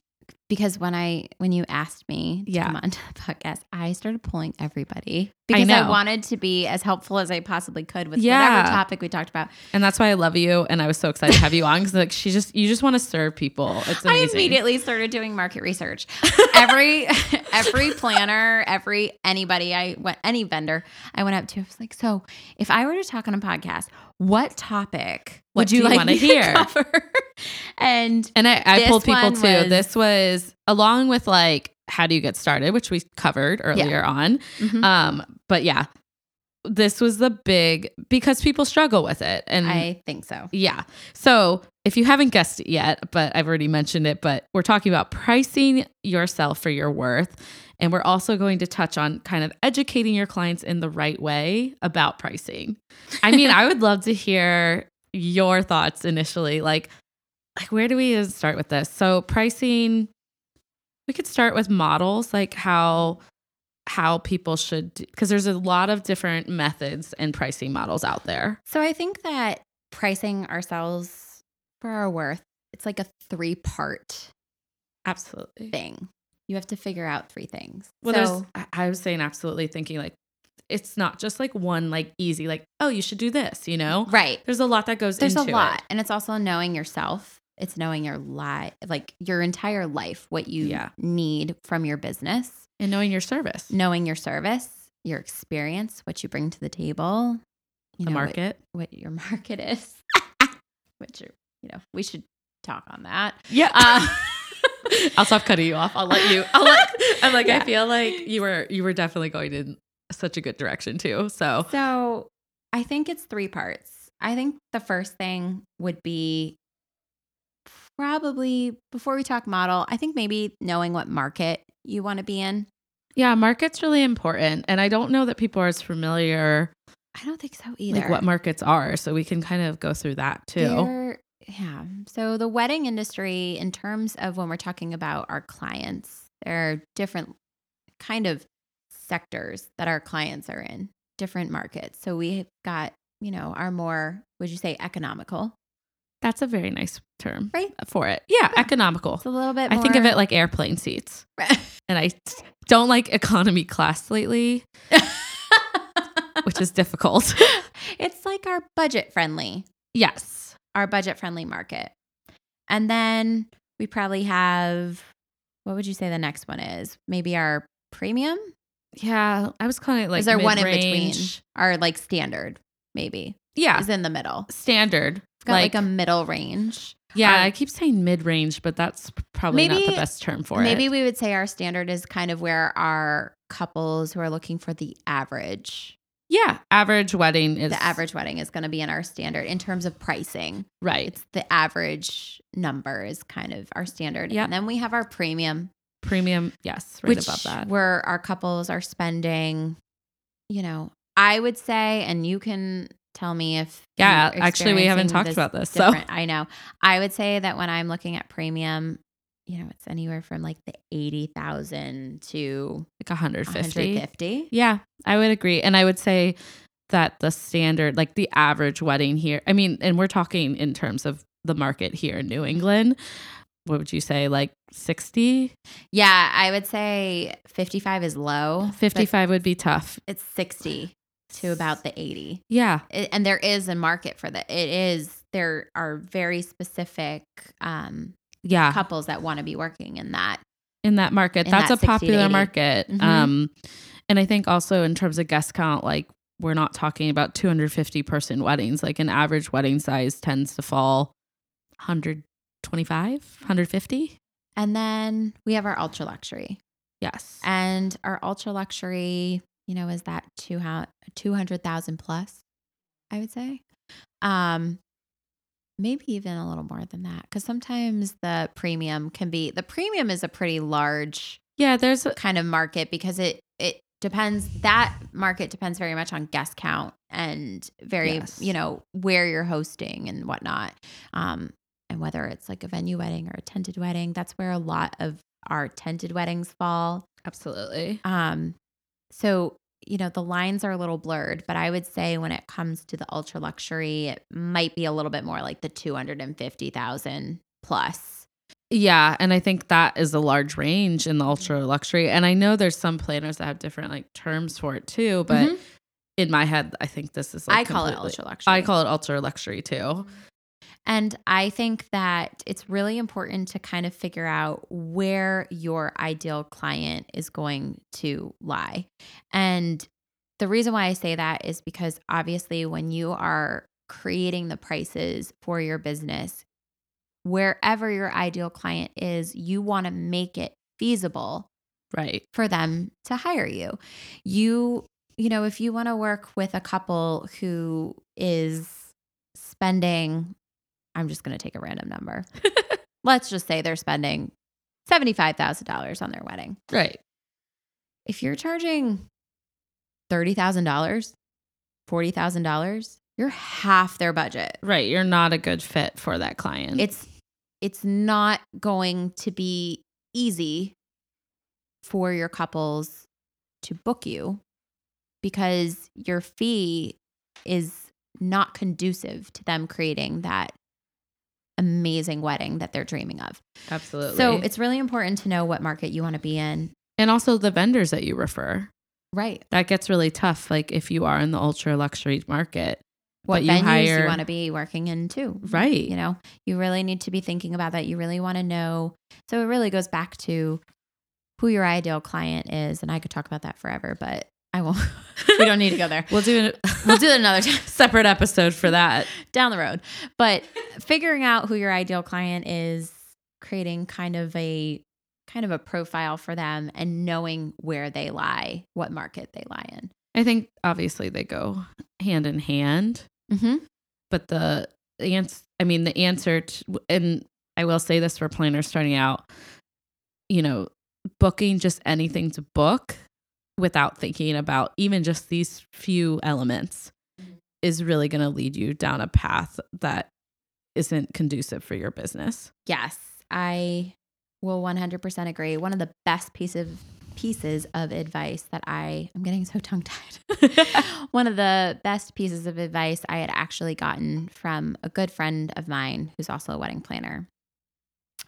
because when I when you asked me to Yeah. come onto <laughs> the podcast, I started pulling everybody because I, know. wanted to be as helpful as I possibly could with Yeah. whatever topic we talked about. And that's why I love you. And I was so excited to have you on because like she just you just want to serve people. It's amazing. I immediately started doing market research. <laughs> Every every planner, every anybody I went any vendor I went up to, I was like, so if I were to talk on a podcast, what topic What would do you like wanna hear? cover? <laughs> and And I, I pulled people too. was- this was along with like how do you get started, which we covered earlier on. mhm, Um, but yeah, this was the big because people struggle with it. And I think so. Yeah. So if you haven't guessed it yet, but I've already mentioned it, but we're talking about pricing yourself for your worth. And we're also going to touch on kind of educating your clients in the right way about pricing. I mean, I would love to hear your thoughts initially. Like, like where do we start with this? So pricing, we could start with models, like how how people should because there's a lot of different methods and pricing models out there. So I think that pricing ourselves for our worth, it's like a three part Absolutely. thing. You have to figure out three things. Well, so, there's I was saying absolutely thinking like it's not just like one like easy like oh you should do this, you know? right. There's a lot that goes There's a lot. it. And it's also knowing yourself. It's knowing your life, like your entire life, what you Yeah. need from your business, and knowing your service, knowing your service, your experience, what you bring to the table, you the know, market. what, your market is, <laughs> which are, you know, we should talk on that. Yeah. Uh, <laughs> I'll stop cutting you off. I'll let you. I'll let. I'm like Yeah. I feel like you were you were definitely going in such a good direction too. So So I think it's three parts. I think the first thing would be probably before we talk model, I think maybe knowing what market you want to be in. yeah, market's really important, and I don't know that people are as familiar I don't think so either. like what markets are, so we can kind of go through that too. Yeah. So the wedding industry, in terms of when we're talking about our clients, there are different kind of sectors that our clients are in, different markets. So we've got, you know, our more, would you say economical? That's a very nice term Right. for it. Yeah, Yeah. economical. It's a little bit I think of it like airplane seats, <laughs> and I don't like economy class lately, <laughs> which is difficult. it's like our budget friendly, yes. Our budget friendly market. And then we probably have, what would you say the next one is? Maybe our premium? Yeah, I was calling it like is there one in between? Our like standard, maybe, Yeah, is in the middle. standard. It's got like, a middle range. Yeah, Our- I keep saying mid range, but that's probably not the best term for it. Maybe we would say our standard is kind of where our couples who are looking for the average, yeah, average wedding is the average wedding is going to be in our standard in terms of pricing. right. It's the average number is kind of our standard. Yeah. And then we have our premium, Premium, yes, right which above that. where our couples are spending, you know, I would say, and you can tell me if Yeah, actually, we haven't talked about this, so- different. I know. I would say that when I'm looking at premium, you know, it's anywhere from like the eighty thousand to Like 150. 150. Yeah, I would agree. And I would say that the standard, like the average wedding here, I mean, and we're talking in terms of the market here in New England. What would you say, like 60? Yeah, I would say fifty-five is low. 55 would be tough. It's sixty to about the eighty. Yeah. it, and there is a market for that. It is there are very specific um, Yeah. couples that want to be working in that. in that market. In That's that a popular 80. market. Mhm. Um, and I think also in terms of guest count, like we're not talking about 250 person weddings. Like an average wedding size tends to fall 125, 150. And then we have our ultra luxury, Yes. and our ultra luxury, you know, is that two two hundred thousand plus? I would say, um, maybe even a little more than that, because sometimes the premium can be the premium is a pretty large Yeah. There's a, kind of market because it it depends that market depends very much on guest count and very Yes. you know where you're hosting and whatnot um and whether it's like a venue wedding or a tented wedding that's where a lot of our tented weddings fall absolutely. um so you know the lines are a little blurred but i would say when it comes to the ultra luxury it might be a little bit more like the 250,000 plus Yeah. And I think that is a large range in the ultra luxury. And I know there's some planners that have different like terms for it too. But Mhm. in my head, I think this is like i call it ultra luxury I call it ultra luxury too. And I think that it's really important to kind of figure out where your ideal client is going to lie. And the reason why I say that is because obviously, when you are creating the prices for your business, wherever your ideal client is, you want to make it feasible Right. for them to hire you. You, you know, if you want to work with a couple who is spending, I'm just going to take a random number. <laughs> Let's just say they're spending $75,000 on their wedding. Right. If you're charging $30,000, $40,000, you're half their budget. Right. You're not a good fit for that client. It's it's not going to be easy for your couples to book you because your fee is not conducive to them creating that amazing wedding that they're dreaming of. Absolutely. So it's really important to know what market you want to be in. and also the vendors that you refer. Right. That gets really tough. Like if you are in the ultra luxury market, What but you venues hire you want to be working in too. right. You know, you really need to be thinking about that. You really want to know. So it really goes back to who your ideal client is. And I could talk about that forever, but I won't. <laughs> we don't need to go there. We'll do a <laughs> We'll do it another time <laughs> separate episode for that. down the road. But figuring out who your ideal client is, creating kind of a kind of a profile for them and knowing where they lie, what market they lie in. I think obviously they go hand in hand, Mm-hmm. but the answer, I mean, the answer, to, and I will say this for planners starting out, you know, booking just anything to book without thinking about even just these few elements Mhm. is really going to lead you down a path that isn't conducive for your business. Yes, I will 100% agree. One of the best piece of pieces of advice that I I'm getting so tongue tied. <laughs> One of the best pieces of advice I had actually gotten from a good friend of mine who's also a wedding planner.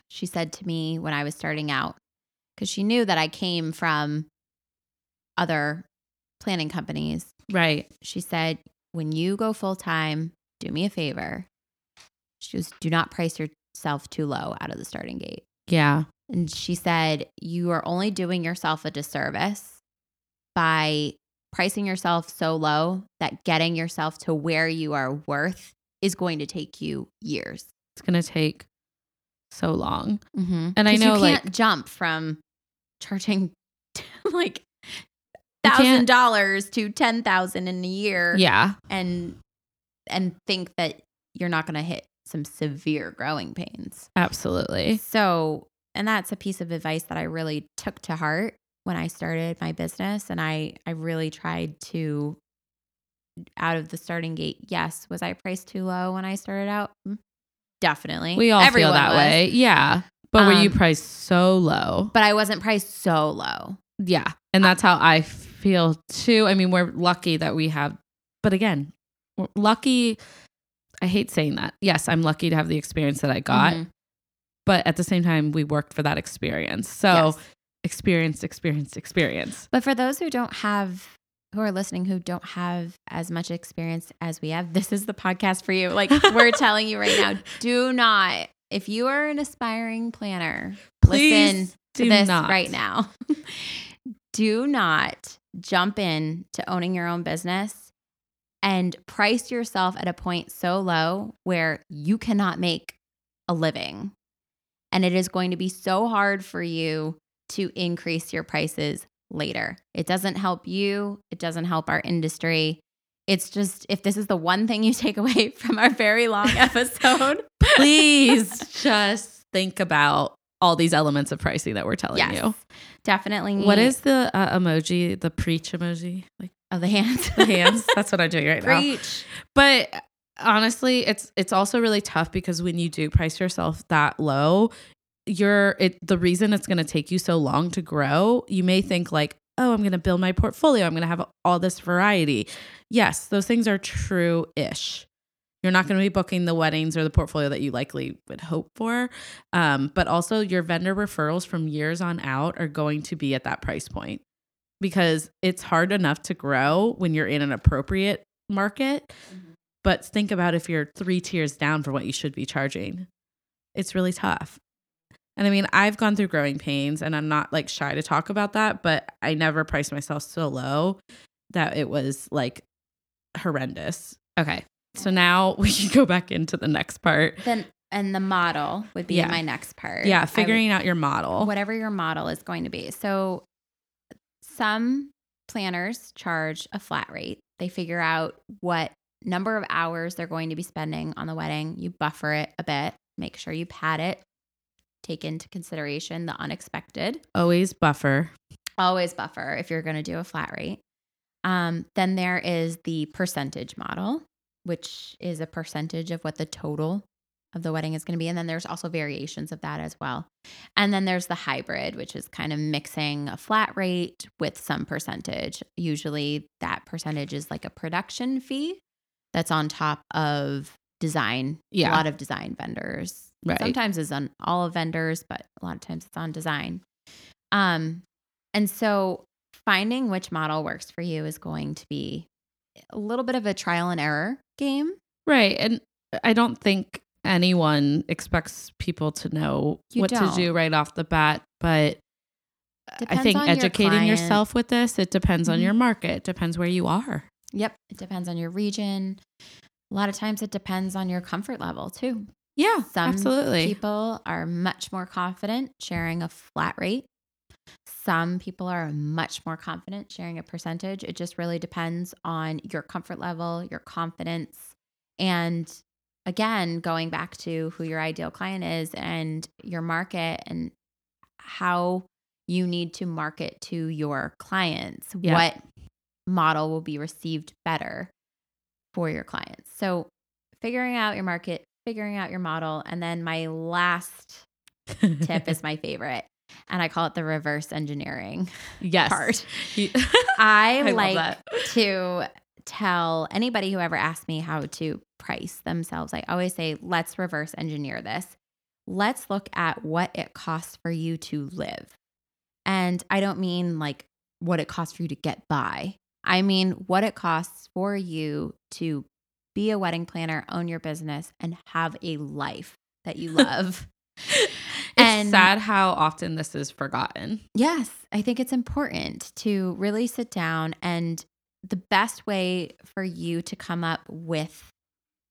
She said to me when I was starting out cuz she knew that I came from other planning companies. right. She said, "When you go full time, do me a favor. She goes, do not price yourself too low out of the starting gate. Yeah. And she said, You are only doing yourself a disservice by pricing yourself so low that getting yourself to where you are worth is going to take you years. It's going to take so long. Mm-hmm. And I know, you can't jump from charging <laughs> like thousand dollars to ten thousand in a year, Yeah. and and think that you're not going to hit some severe growing pains. Absolutely. So, and that's a piece of advice that I really took to heart when I started my business and I I really tried to out of the starting gate. Yes, was I priced too low when I started out? Mm, Definitely. We all Everyone feel that was. way. Yeah. But were you Um, priced so low? But I wasn't priced so low. Yeah. And that's how I feel too. I mean, we're lucky that we have, but again, we're lucky. I hate saying that. Yes, I'm lucky to have the experience that I got, Mhm. but at the same time, we worked for that experience. So, Yes. experience, experience, experience. But for those who don't have who are listening who don't have as much experience as we have, this is the podcast for you. Like <laughs> we're telling you right now, do not if you are an aspiring planner, Please listen to this not. right now. <laughs> do not jump in to owning your own business and price yourself at a point so low where you cannot make a living. And it is going to be so hard for you to increase your prices later. It doesn't help you, it doesn't help our industry. It's just if this is the one thing you <laughs> take away from our very long <laughs> episode, Please <laughs> just think about all these elements of pricing that we're telling yes, you. Definitely. What is the uh, emoji, the preach emoji? Like oh the hands? the hands? <laughs> That's what I'm doing right now. Preach. But honestly, it's it's also really tough because when you do price yourself that low, you're it the reason it's going to take you so long to grow, you may think like, "Oh, I'm going to build my portfolio. I'm going to have all this variety." Yes, those things are true-ish. You're not going to be booking the weddings or the portfolio that you likely would hope for. Um, but also your vendor referrals from years on out are going to be at that price point because it's hard enough to grow when you're in an appropriate market but think about if you're three tiers down for what you should be charging. It's really tough. And I mean, I've gone through growing pains and I'm not like shy to talk about that, but I never priced myself so low that it was like horrendous. Okay. So now <laughs> we can go back into the next part. Then and the model would be Yeah. my next part. Yeah, I would- figuring out your model. whatever your model is going to be. So some planners charge a flat rate. They figure out what number of hours they're going to be spending on the wedding. You buffer it a bit, make sure you pad it, take into consideration the unexpected. Always buffer. Always buffer if you're going to do a flat rate. Um, then there is the percentage model, which is a percentage of what the total of the wedding is going to be. And then there's also variations of that as well. And then there's the hybrid, which is kind of mixing a flat rate with some percentage. Usually that percentage is like a production fee that's on top of design. Yeah. A lot of design vendors. Right. Sometimes it's on all of vendors, but a lot of times it's on design. Um, and so finding which model works for you is going to be a little bit of a trial and error game. Right. And I don't think anyone expects people to know You what don't. to do right off the bat, but I think on your educating yourself with this, it depends on Mhm. your market, it depends where you are. Yep. It depends on your region. A lot of times it depends on your comfort level too. Yeah, Some absolutely. people are much more confident sharing a flat rate. Some people are much more confident sharing a percentage. It just really depends on your comfort level, your confidence, and again, going back to who your ideal client is and your market and how you need to market to your clients. Yeah. What model will be received better for your clients? So, figuring out your market, figuring out your model, and then my last <laughs> tip is my favorite. And I call it the reverse engineering yes. part. <laughs> <laughs> I, I like to tell anybody who ever asks me how to price themselves, I always say, let's reverse engineer this. Let's look at what it costs for you to live. And I don't mean like what it costs for you to get by. I mean what it costs for you to be a wedding planner, own your business, and have a life that you <laughs> love. It's And- sad how often this is forgotten. Yes, I think it's important to really sit down and the best way for you to come up with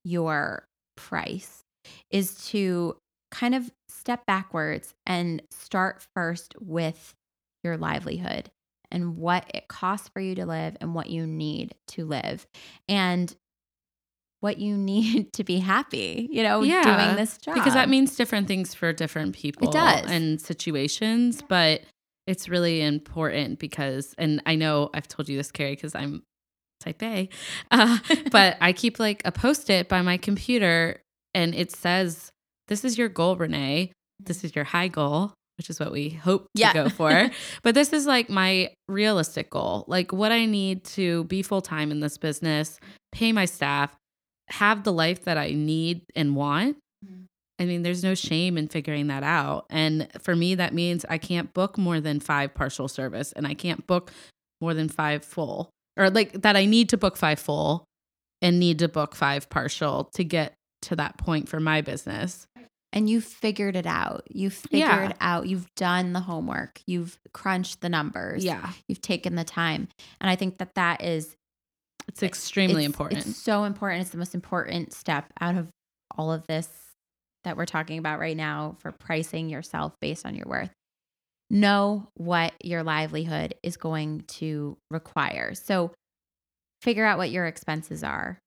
your price is to kind of step backwards and start first with your livelihood and what it costs for you to live and what you need to live and what you need <laughs> to be happy, you know, Yeah, doing this job. Because that means different things for different people it does. and situations, but it's really important because, and I know I've told you this, Keri, because I'm type A, uh, <laughs> but I keep like a post it by my computer and it says, This is your goal, Renee. This is your high goal, which is what we hope Yeah. to go for. <laughs> but this is like my realistic goal, like what I need to be full time in this business, pay my staff, have the life that I need and want. Mhm. I mean, there's no shame in figuring that out. And for me, that means I can't book more than five partial service and I can't book more than five full, or like that I need to book five full and need to book five partial to get to that point for my business. and you've figured it out. You've figured Yeah. out, you've done the homework, you've crunched the numbers, Yeah. you've taken the time. And I think that that is It's extremely it's- important. It's so important. It's the most important step out of all of this that we're talking about right now for pricing yourself based on your worth. Know what your livelihood is going to require. So figure out what your expenses are.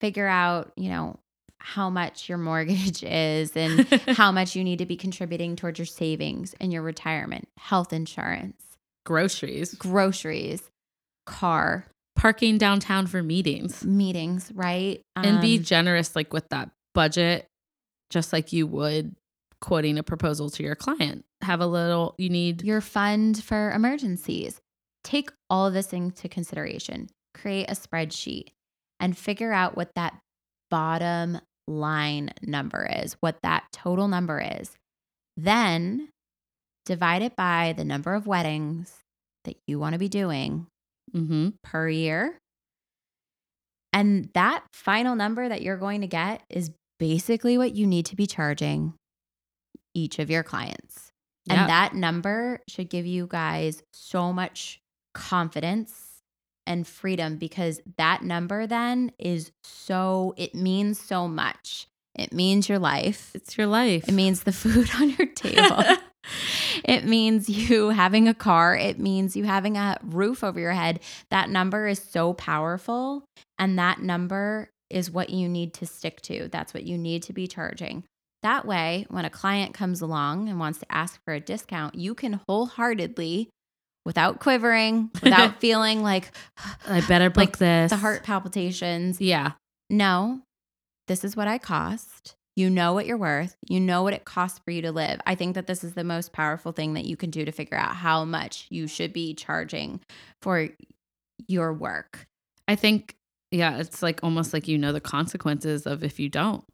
Figure out, you know, how much your mortgage <laughs> is and <laughs> how much you need to be contributing towards your savings and your retirement, health insurance, Groceries, groceries, car, parking downtown for meetings, meetings, right? and be Um, generous like with that budget, just like you would quoting a proposal to your client. Have a little, you need your fund for emergencies. Take all of this into consideration. Create a spreadsheet and figure out what that bottom line number is, what that total number is. Then divide it by the number of weddings that you want to be doing hmm per year. And that final number that you're going to get is basically what you need to be charging each of your clients. Yeah. And that number should give you guys so much confidence and freedom because that number then is so, it means so much. It means your life, it's your life. it means the food <laughs> on your table. <laughs> It means <laughs> you having a car. It means you having a roof over your head. That number is so powerful. And that number is what you need to stick to. That's what you need to be charging. That way, when a client comes along and wants to ask for a discount, you can wholeheartedly, without quivering, <laughs> without feeling like <sighs> I better book like this. the heart palpitations, Yeah. no, this is what I cost. You know what you're worth. You know what it costs for you to live. I think that this is the most powerful thing that you can do to figure out how much you should be charging for your work. I think, yeah, it's like almost like you know the consequences of if you don't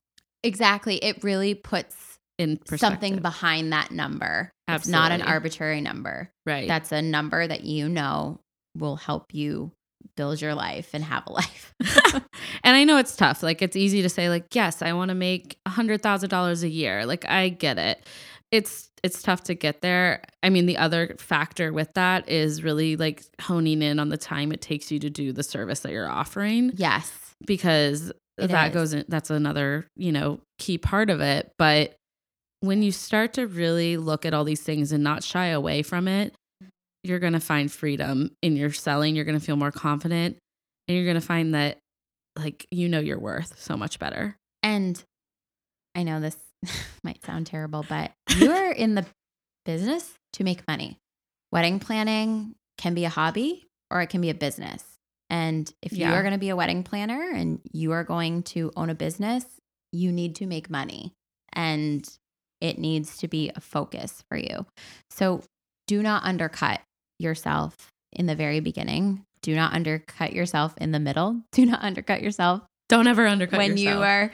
Exactly. It really puts in something behind that number. It's not an arbitrary number. right. That's a number that you know will help you build your life and have a life. <laughs> and I know it's tough. Like it's easy to say, like, yes, I want to make a hundred thousand dollars a year. Like I get it. It's it's tough to get there. I mean, the other factor with that is really like honing in on the time it takes you to do the service that you're offering yes. because It that is. goes in that's another, you know, key part of it. But when you start to really look at all these things and not shy away from it, you're going to find freedom in your selling. You're going to feel more confident and you're going to find that like you know your worth so much better. And I know this <laughs> might sound terrible, but you're in the business to make money. Wedding planning can be a hobby or it can be a business. And if you Yeah. are going to be a wedding planner and you are going to own a business, you need to make money and it needs to be a focus for you. So do not undercut yourself in the very beginning. Do not undercut yourself in the middle. <laughs> Do not undercut yourself Don't ever undercut when you are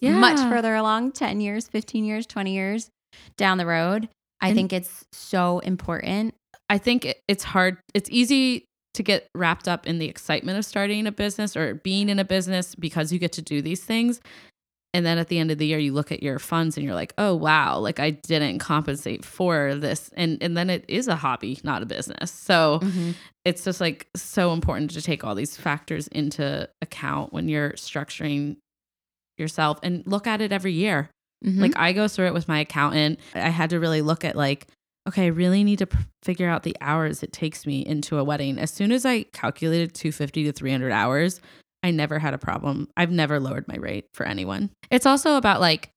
Yeah. much further along 10 years 15 years 20 years down the road i And- think it's so important I think it- it's hard. It's easy to get wrapped up in the excitement of starting a business or being in a business because you get to do these things. And then at the end of the year, you look at your funds and you're like, oh, wow, like I didn't compensate for this. And, and then it is a hobby, not a business. So it's just like so important to take all these factors into account when you're structuring yourself and look at it every year. Mhm. Like I go through it with my accountant. I had to really look at like, okay, I really need to p- figure out the hours it takes me into a wedding. As soon as I calculated 250 to 300 hours, I never had a problem. I've never lowered my rate for anyone. It's also about like,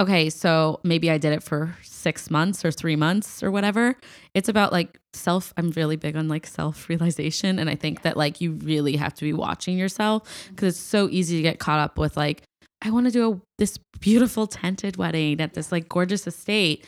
okay, so maybe I did it for six months or three months or whatever. It's about like self, I'm really big on like self realization. And I think that like you really have to be watching yourself mm-hmm. because it's so easy to get caught up with like, I want to do a, this beautiful tented wedding at this like gorgeous estate.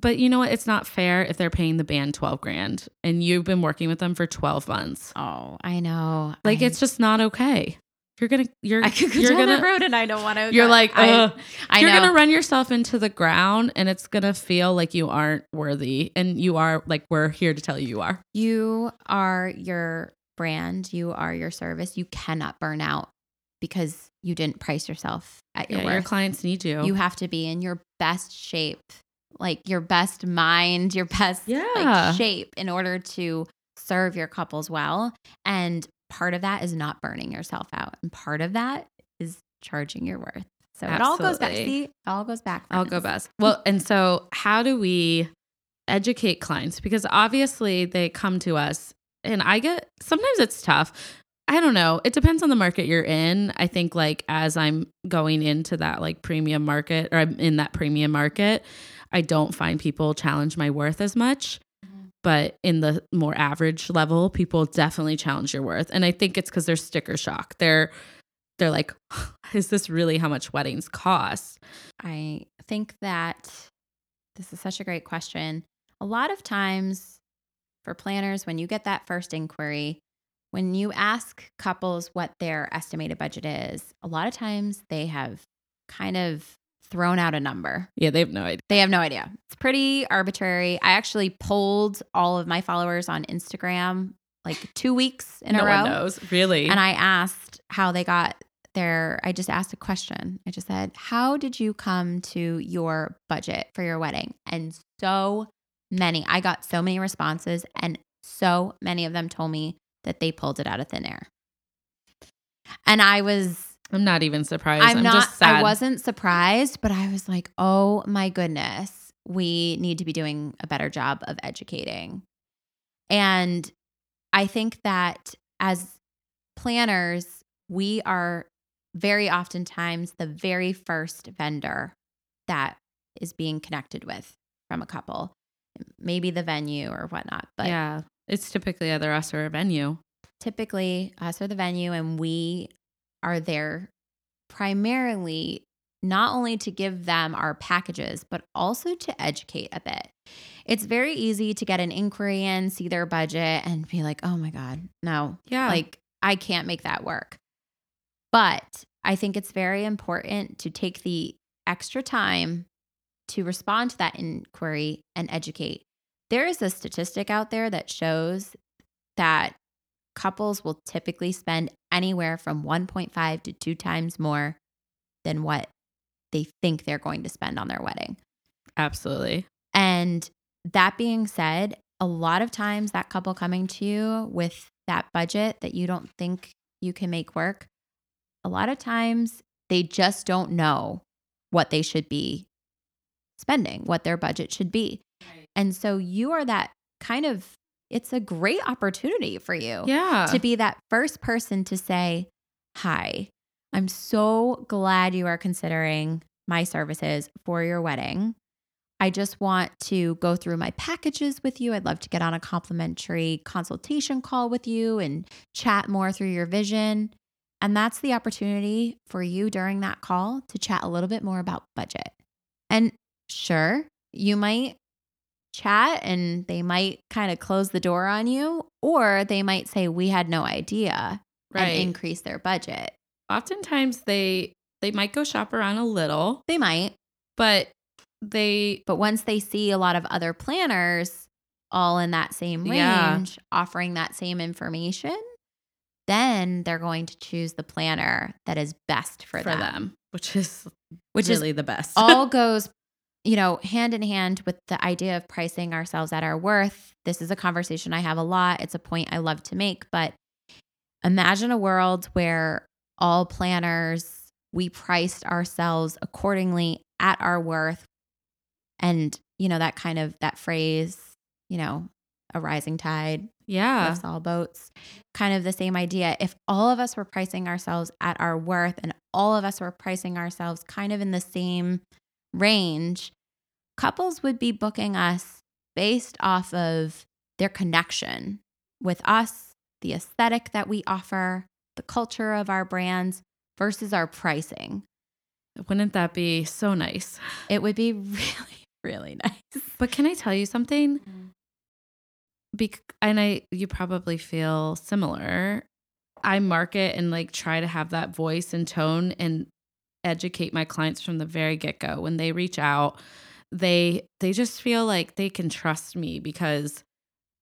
But you know what? It's not fair if they're paying the band 12 grand and you've been working with them for 12 months. oh i know Like I, it's just not okay. You're gonna you're i could go you're down gonna that road and i don't want to you're like I. I you're know gonna run yourself into the ground and it's gonna feel like you aren't worthy and you are like we're here to tell you you are. you are your brand you are your service you cannot burn out because you didn't price yourself at your Yeah, worth your clients need you. you have to be in your best shape like your best mind your best Yeah. like shape in order to serve your couples well and part of that is not burning yourself out and part of that is charging your worth so it all goes back Absolutely. see it all goes back I'll go friends. best. Well, and so how do we educate clients? Because obviously they come to us and I get sometimes it's tough. I don't know. It depends on the market you're in. I think like as I'm going into that like premium market or I'm in that premium market, I don't find people challenge my worth as much. But in the more average level, people definitely challenge your worth. And I think it's because they're sticker shock. They're they're like, <sighs> is this really how much weddings cost? I think that this is such a great question. A lot of times for planners, when you get that first inquiry, when you ask couples what their estimated budget is, a lot of times they have kind of thrown out a number. Yeah, they have no idea. They have no idea. It's pretty arbitrary. I actually polled all of my followers on Instagram like two weeks in no a row. one knows, really. And I asked how they got their, I just asked a question. I just said, How did you come to your budget for your wedding? And so many, I got so many responses, and so many of them told me that they pulled it out of thin air. And I was, I'm not even surprised. I'm, I'm, not, just sad. I wasn't surprised, but I was like, Oh my goodness, we need to be doing a better job of educating. And I think that as planners, we are very oftentimes the very first vendor that is being connected with from a couple, maybe the venue or whatnot. But yeah, it's typically either us or a venue. typically, us or the venue, and we are there primarily not only to give them our packages, but also to educate a bit. It's very easy to get an inquiry in, see their budget, and be like, oh my God, no. Yeah. Like, I can't make that work. But I think it's very important to take the extra time to respond to that inquiry and educate. There is a statistic out there that shows that couples will typically spend anywhere from 1.5 to 2 times more than what they think they're going to spend on their wedding. Absolutely. And that being said, a lot of times that couple coming to you with that budget that you don't think you can make work, a lot of times they just don't know what they should be spending, what their budget should be. Right. And so you are that kind of, it's a great opportunity for you Yeah. to be that first person to say, Hi, I'm so glad you are considering my services for your wedding. I just want to go through my packages with you. I'd love to get on a complimentary consultation call with you and chat more through your vision. And that's the opportunity for you during that call to chat a little bit more about budget. And sure, you might chat and they might kind of close the door on you, or they might say, We had no idea right. and increase their budget. Oftentimes they they might go shop around a little, They might, but they but once they see a lot of other planners all in that same Yeah. range offering that same information, then they're going to choose the planner that is best for, for them. them, which is Which is the best. all <laughs> goes you know hand in hand with the idea of pricing ourselves at our worth this is a conversation i have a lot it's a point i love to make but imagine a world where all planners we priced ourselves accordingly at our worth and you know that kind of that phrase you know a rising tide yeah. lifts all boats. Kind of the same idea. If all of us were pricing ourselves at our worth and all of us were pricing ourselves kind of in the same range, couples would be booking us based off of their connection with us, the aesthetic that we offer, the culture of our brands versus our pricing. Wouldn't that be so nice? It would be <laughs> really, really nice. But can I tell you something? Mm-hmm. Bec- and I you probably feel similar. I market and like try to have that voice and tone and educate my clients from the very get-go when they reach out. They they just feel like they can trust me because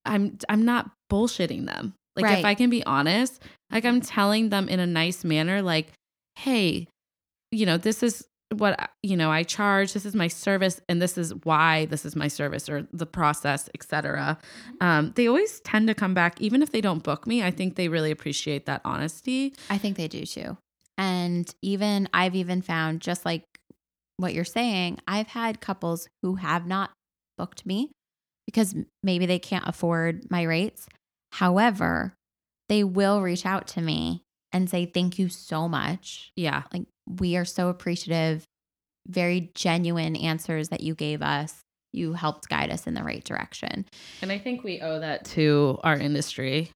I'm I'm not bullshitting them. Like Right. if I can be honest, like I'm telling them in a nice manner like, "Hey, you know, this is what you know I charge. This is my service, and this is why this is my service or the process, etc." Um, they always tend to come back, even if they don't book me. I think they really appreciate that honesty. I think they do too. And even I've even found just like what you're saying, I've had couples who have not booked me because maybe they can't afford my rates. However, they will reach out to me and say, Thank you so much. Yeah, Like, we are so appreciative. Very genuine answers that you gave us. You helped guide us in the right direction. and I think we owe that to our industry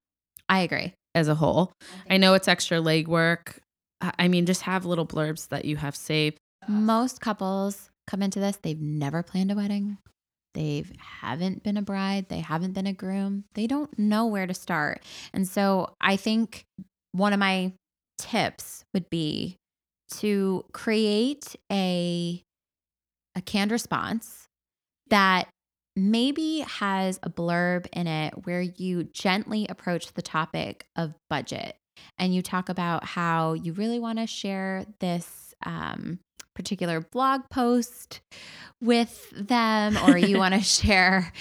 I agree. as a whole. I know it's extra legwork. I I mean, just have little blurbs that you have saved. Most couples come into this, they've never planned a wedding. They haven't been a bride, they haven't been a groom. They don't know where to start. And so I think one of my tips would be to create a a canned response that maybe has a blurb in it where you gently approach the topic of budget and you talk about how you really want to share this um, particular blog post with them or you <laughs> want to share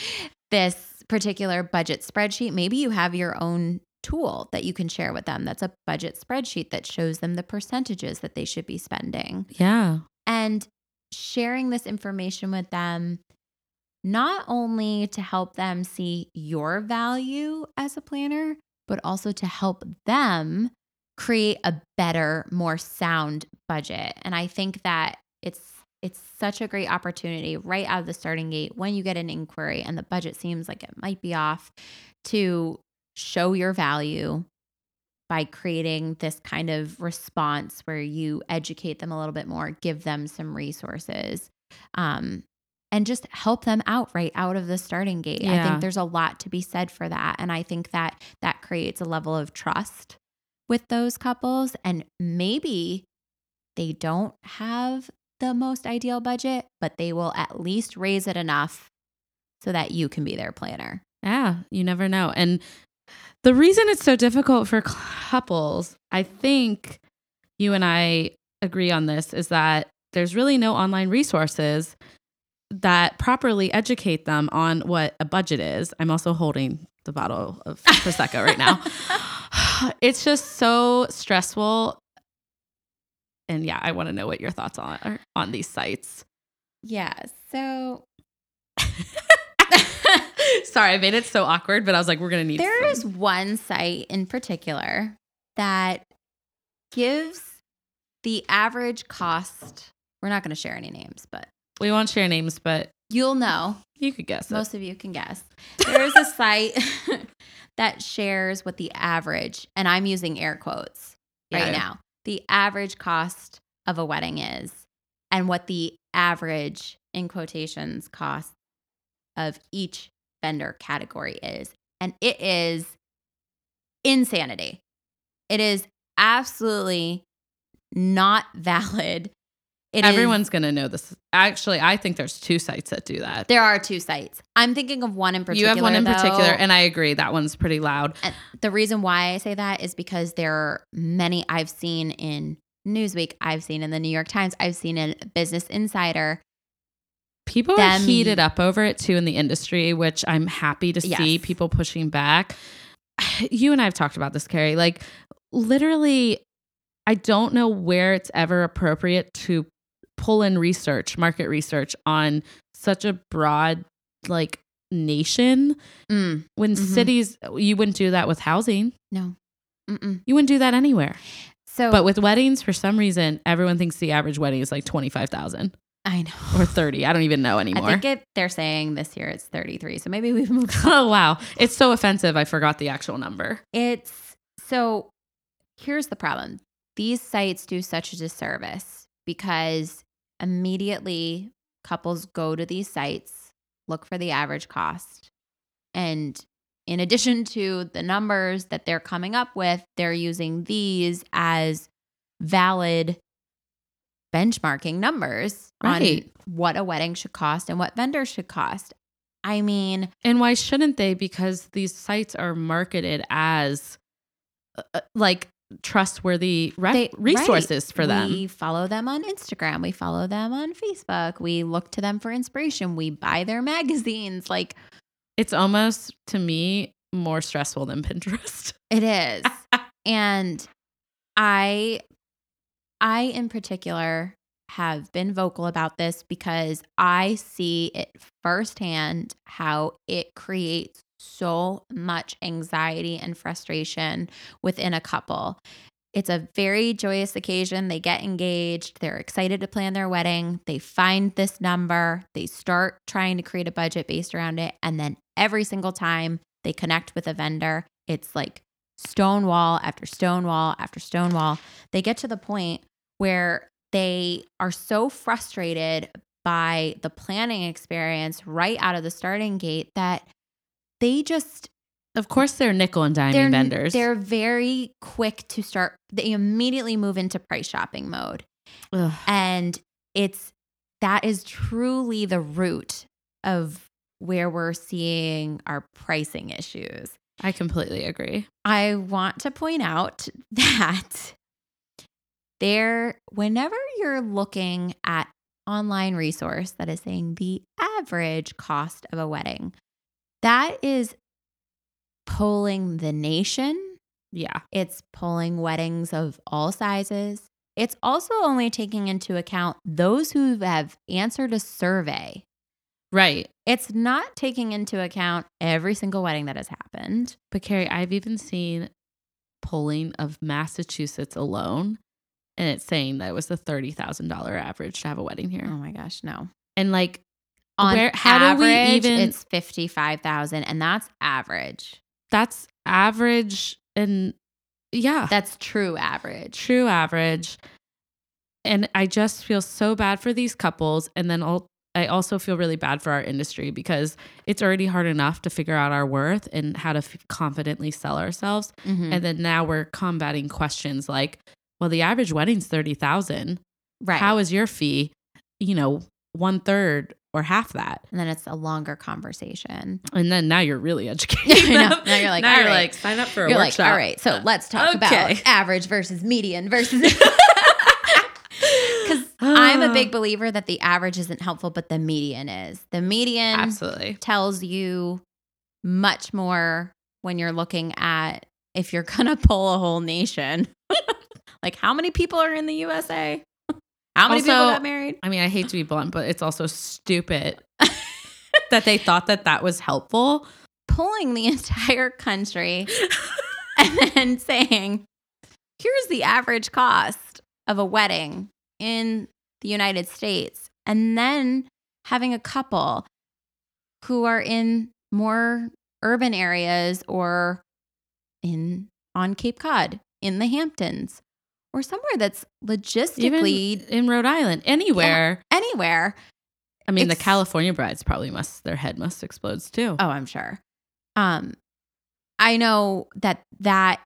this particular budget spreadsheet maybe you have your own tool that you can share with them that's a budget spreadsheet that shows them the percentages that they should be spending Yeah. and sharing this information with them not only to help them see your value as a planner but also to help them create a better more sound budget and i think that it's it's such a great opportunity right out of the starting gate when you get an inquiry and the budget seems like it might be off to show your value by creating this kind of response where you educate them a little bit more, give them some resources, um, and just help them out right out of the starting gate. I think there's a lot to be said for that. And I think that that creates a level of trust with those couples. And maybe they don't have the most ideal budget, but they will at least raise it enough so that you can be their planner. Yeah, you never know. And the reason it's so difficult for couples, I think you and I agree on this, is that there's really no online resources that properly educate them on what a budget is. I'm also holding the bottle of Prosecco right now. <laughs> It's just so stressful. And yeah, I want to know what your thoughts on are on these sites. Yeah. So <laughs> Sorry, I made it so awkward, but I was like, we're gonna need. There some- is one site in particular that gives the average cost. We're not going to share any names, but We won't share names, but you'll know. you could guess it. Most of you can guess. There is a site <laughs> that shares what the average, and I'm using air quotes right Yeah. now, the average cost of a wedding is, and what the average, in quotations, cost of each vendor category is. And it is insanity. It is absolutely not <laughs> valid. It Everyone's gonna know this. Actually, I think there's two sites that do that. there are two sites. I'm thinking of one in particular. You have one in though. particular, and I agree that one's pretty loud. And the reason why I say that is because there are many I've seen in Newsweek, I've seen in the New York Times, I've seen in Business Insider. People are heated up over it too in the industry, which I'm happy to see Yes. people pushing back. <sighs> You and I have talked about this, Keri. Like, literally, I don't know where it's ever appropriate to pull in research, market research on such a broad, like, nation Mm, when Mhm. cities, you wouldn't do that with housing. no. Mm-mm. You wouldn't do that anywhere. So, But with weddings, for some reason, everyone thinks the average wedding is like 25,000 I know. or 30. I don't even know <laughs> anymore. I think it, they're saying this year it's 33. So maybe we've moved. <laughs> oh, wow. It's so offensive. I forgot the actual number. It's so here's the problem. These sites do such a disservice because immediately couples go to these sites, look for the average cost. And in addition to the numbers that they're coming up with, they're using these as valid benchmarking numbers Right. on what a wedding should cost and what vendors should cost. I mean, And why shouldn't they? Because these sites are marketed as uh, uh, like trustworthy re- They- resources right. for them. We follow them on Instagram. We follow them on Facebook. We look to them for inspiration. We buy their magazines. Like it's almost to me more stressful than <laughs> Pinterest. it is. <laughs> and I I in particular have been vocal about this because I see it firsthand how it creates so much anxiety and frustration within a couple. It's a very joyous occasion. They get engaged, they're excited to plan their wedding, they find this number, they start trying to create a budget based around it, and then every single time they connect with a vendor, it's like stonewall after stonewall after stonewall. They get to the point where they are so frustrated by the planning experience right out of the starting gate that they just Of course, they're nickel and diming they're vendors. they're very quick to start they immediately move into price shopping mode Ugh. and it's that is truly the root of where we're seeing our pricing issues I completely agree. I want to point out <laughs> that there, whenever you're looking at online resource that is saying the average cost of a wedding, that is polling the nation. Yeah. It's polling weddings of all sizes. It's also only taking into account those who have answered a survey. Right. It's not taking into account every single wedding that has happened. But Keri, I've even seen polling of Massachusetts alone, and it's saying that it was the thirty thousand dollar average to have a wedding here. Oh my gosh, no. And like, On Where- how do we average, even- it's fifty five thousand, and that's average. that's average, and Yeah. That's true average. true average. And I just feel so bad for these couples. And then I'll, I also feel really bad for our industry because it's already hard enough to figure out our worth and how to f- confidently sell ourselves. Mhm. And then now we're combating questions like, well, the average wedding's 30,000. right. How is your fee, you know, one third or half that? and then it's a longer conversation. And then now you're really educating. <laughs> I <laughs> Now you're like, now all you're right. like, sign up for a You're like, workshop. all right, so let's talk about <laughs> average versus median versus. Because I'm a big <sighs> believer that the average isn't helpful, but the median is. The median Absolutely. tells you much more when you're looking at if you're going to pull a whole nation. like, how many people are in the USA? How many people got married? I mean, I hate to be blunt, but it's also stupid <laughs> that they thought that that was helpful. Pulling the <laughs> entire country <laughs> and then saying, here's the average cost of a wedding in the United States. And then having a couple who are in more urban areas or in on Cape Cod, in the Hamptons, or somewhere that's logistically Even in Rhode Island, anywhere. anywhere. I mean, the California brides probably must, their head must explode too. Oh, I'm sure. Um, I know that that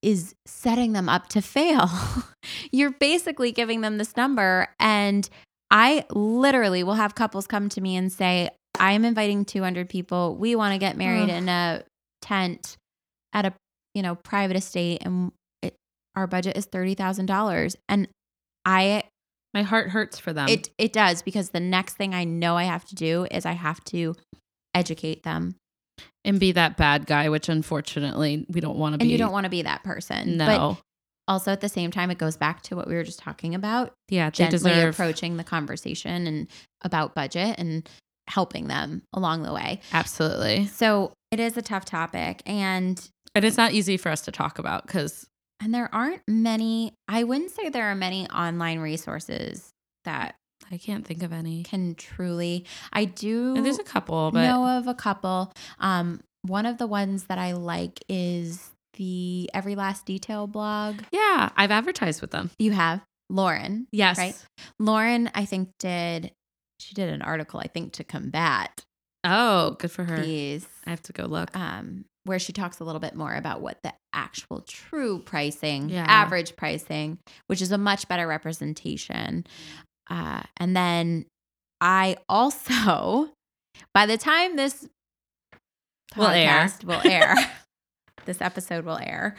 is setting them up to fail. <laughs> You're basically giving them this number, and I literally will have couples come to me and say, "I am inviting 200 people. We want to get married Ugh. in a tent at a you know private estate, and our budget is thirty thousand dollars." And I My heart hurts for them. it it does because the next thing I know I have to do is I have to educate them. and be that bad guy, which unfortunately we don't want to be. And you don't want to be that person. But No. also at the same time, it goes back to what we were just talking about yeah, they gently deserve. approaching the conversation and about budget and helping them along the way. Absolutely. So it is a tough topic. And And it's not easy for us to talk about because and there aren't many, I wouldn't say there are many online resources that I can't think of any. can truly I do And there's a couple, but know of a couple. Um, one of the ones that I like is the Every Last Detail blog. yeah, I've advertised with them. You have Lauren. Yes. Right. Lauren, I think, did she did an article, I think, to combat Oh, good for her. these I have to go look. um where she talks a little bit more about what the actual true pricing, Yeah. average pricing, which is a much better representation. Uh, and then I also, <laughs> by the time this Will air. podcast will air, <laughs> this episode will air,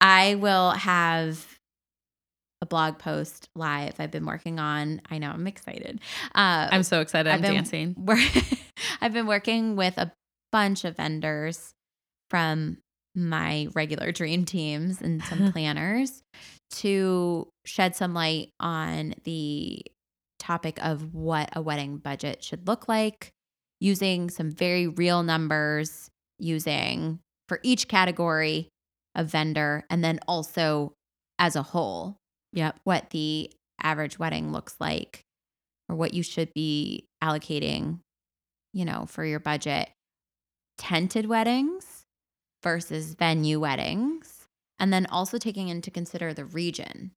I will have a blog post live. I've been working on. I know I'm excited. Uh, I'm so excited. I'm I've been- dancing. <laughs> I've been working with a bunch of vendors from my regular dream teams and some <laughs> planners to shed some light on the topic of what a wedding budget should look like using some very real numbers using for each category of vendor and then also as a whole Yep. what the average wedding looks like or what you should be allocating, you know, for your budget. Tented weddings versus venue weddings. And then also taking into consider the region.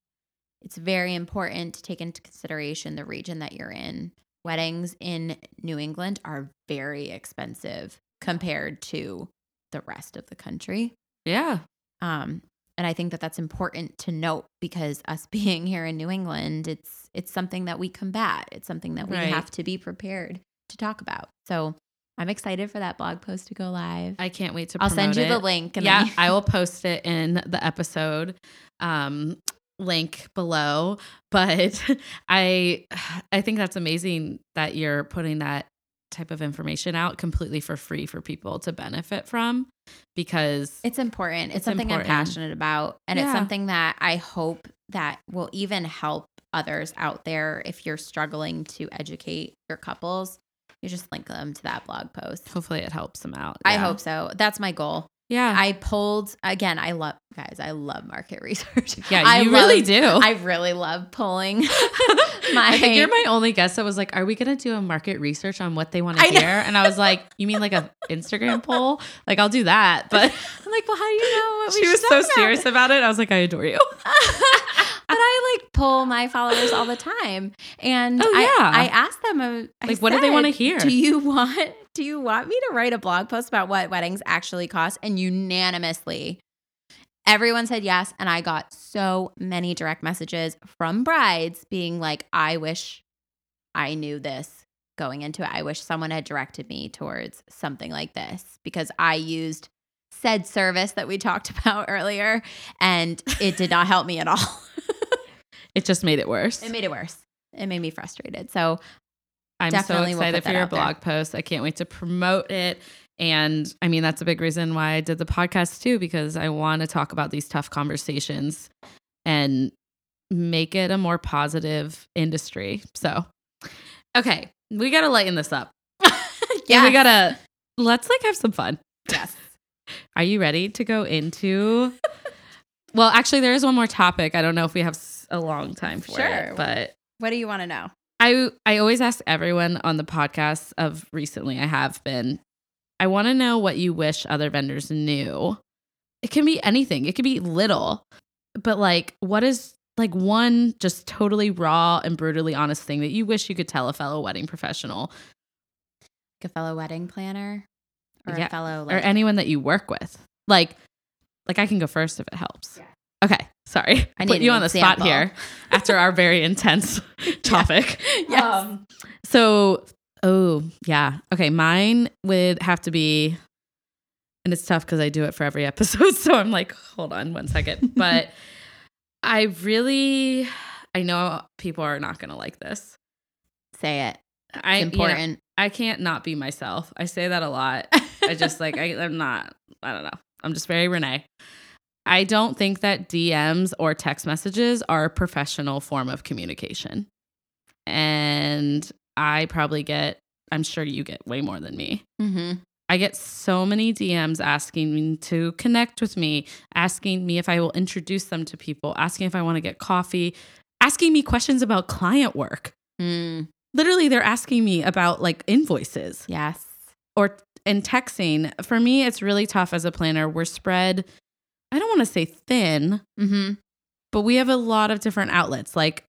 It's very important to take into consideration the region that you're in. Weddings in New England are very expensive compared to the rest of the country. Yeah. Um, and I think that that's important to note because us <laughs> being here in New England, it's it's something that we combat. It's something that we Right. have to be prepared to talk about. So I'm excited for that blog post to go live. I can't wait to I'll send you promote the link. And yeah, you- I will <laughs> post it in the episode um, link below. But <laughs> I, I think that's amazing that you're putting that type of information out completely for free for people to benefit from, because It's important. It's, It's something important. I'm passionate about. And it's something that I hope that will even help others out there if you're struggling to educate your couples. You just link them to that blog post. hopefully it helps them out. I hope so. That's my goal. Yeah. I pulled again. I love guys. I love market <laughs> research. yeah, I you really do. <laughs> I really love pulling <laughs> my. I think you're my only guest that was like, "Are we gonna do a market research on what they want to I know. hear?" And I was like, "You mean like a Instagram poll? Like I'll do that." But I'm like, well, how do you know what we she was so about? serious about it. I was like, "I adore you." <laughs> but I like pull my followers all the time, and Oh, I, yeah. I ask them, uh, I Like, what do they wanna hear? Do you want Do you want me to write a blog post about what weddings actually cost? And unanimously, everyone said yes, and I got so many direct messages from brides being like, "I wish I knew this." Going into it, I wish someone had directed me towards something like this because I used said service that we talked <laughs> about earlier and it did not help me at all. It just made it worse. It made it worse. It made me frustrated. So I'm definitely so excited for your out there. blog post. I can't wait to promote it. And I mean, that's a big reason why I did the podcast too, because I want to talk about these tough conversations and make it a more positive industry. So, okay, we got to lighten this up. <laughs> Yeah, we got to, let's like have some fun. yes. Are you ready to go into? well, actually, there is one more topic. I don't know if we have a long time for Sure. it, but What do you want to know? I I always ask everyone on the podcast of recently I have been I want to know what you wish other vendors knew. It can be anything. It could be little. But like what is like one just totally raw and brutally honest thing that you wish you could tell a fellow wedding professional Like a fellow wedding planner or Yeah, a fellow or anyone that you work with? Like like I can go first if it helps. Yeah. Okay, sorry. I Put you on the spot here after our very <laughs> intense topic. <laughs> Yes. Um, so, oh, yeah. Okay. Mine would have to be, and it's tough because I do it for every episode. <laughs> So I'm like, hold on one second. But I really, I know people are not going to like this. Say it. I, It's you know, important. I can't not be myself. I say that a lot. I just like, I, I'm not, I don't know. I'm just very Renee. I don't think that DMs or text messages are a professional form of communication. And I probably get, I'm sure you get way more than me. mm-hmm. I get so many DMs asking me to connect with me, asking me if I will introduce them to people, asking if I want to get coffee, asking me questions about client work. mm, Literally, they're asking me about like invoices yes. or and texting. For me, it's really tough as a planner. We're spread, I don't want to say thin, Mm-hmm. but we have a lot of different outlets. Like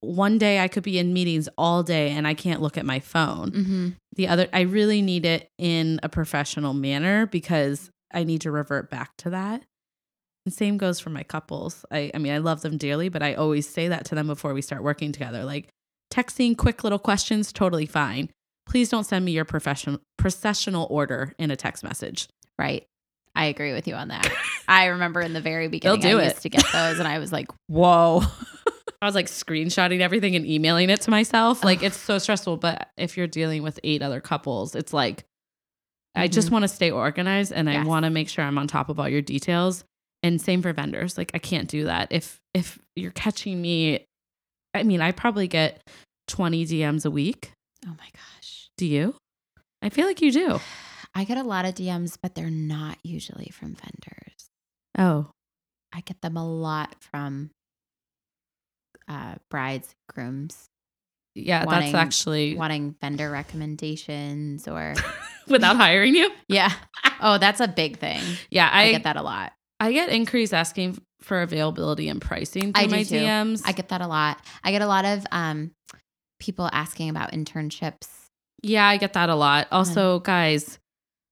one day I could be in meetings all day and I can't look at my phone. Mm-hmm. The other, I really need it in a professional manner because I need to revert back to that. And same goes for my couples. I, I mean, I love them dearly, but I always say that to them before we start working together. Like texting quick little questions, totally fine. Please don't send me your professional processional order in a text message. Right. I agree with you on that. I remember in the very beginning, do I it. used to get those, and I was like, <laughs> "Whoa!" I was like screenshotting everything and emailing it to myself. Like it's so stressful. But if you're dealing with eight other couples, it's like I just mm-hmm. want to stay organized and I want to make sure I'm on top of all your details. And same for vendors. Like I can't do that. If if you're catching me, I mean, I probably get 20 DMs a week. oh my gosh. Do you? I feel like you do. I get a lot of DMs, but they're not usually from vendors. Oh, I get them a lot from uh, brides, grooms, yeah, Wanting- that's actually wanting vendor recommendations or <laughs> without hiring you. <laughs> yeah. Oh, that's a big thing. Yeah, I, I get that a lot. I get inquiries asking for availability and pricing through I my too. DMs. I get that a lot. I get a lot of um, people asking about internships. Yeah, I get that a lot. Also, guys,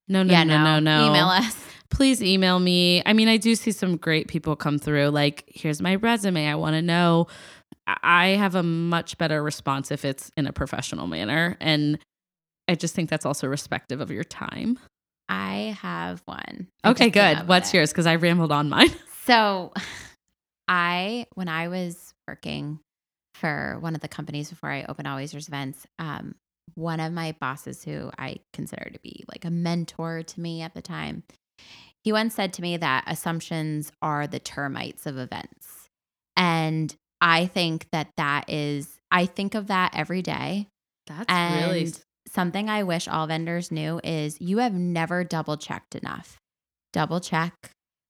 no, no, yeah, no, no, no. Email us. Please email me. I mean, I do see some great people come through. Like, here's my resume. I want to know. I have a much better response if it's in a professional manner. And I just think that's also respective of your time. I have one. I Okay, just came up good. What's it. yours? Because I rambled on mine. <laughs> So, I when I was working for one of the companies before I opened Always Yours Events, um, one of my bosses, who I consider to be like a mentor to me at the time, he once said to me that assumptions are the termites of events, and I think that that is. I think of that every day. That's And really something I wish all vendors knew is you have never double checked enough. double check,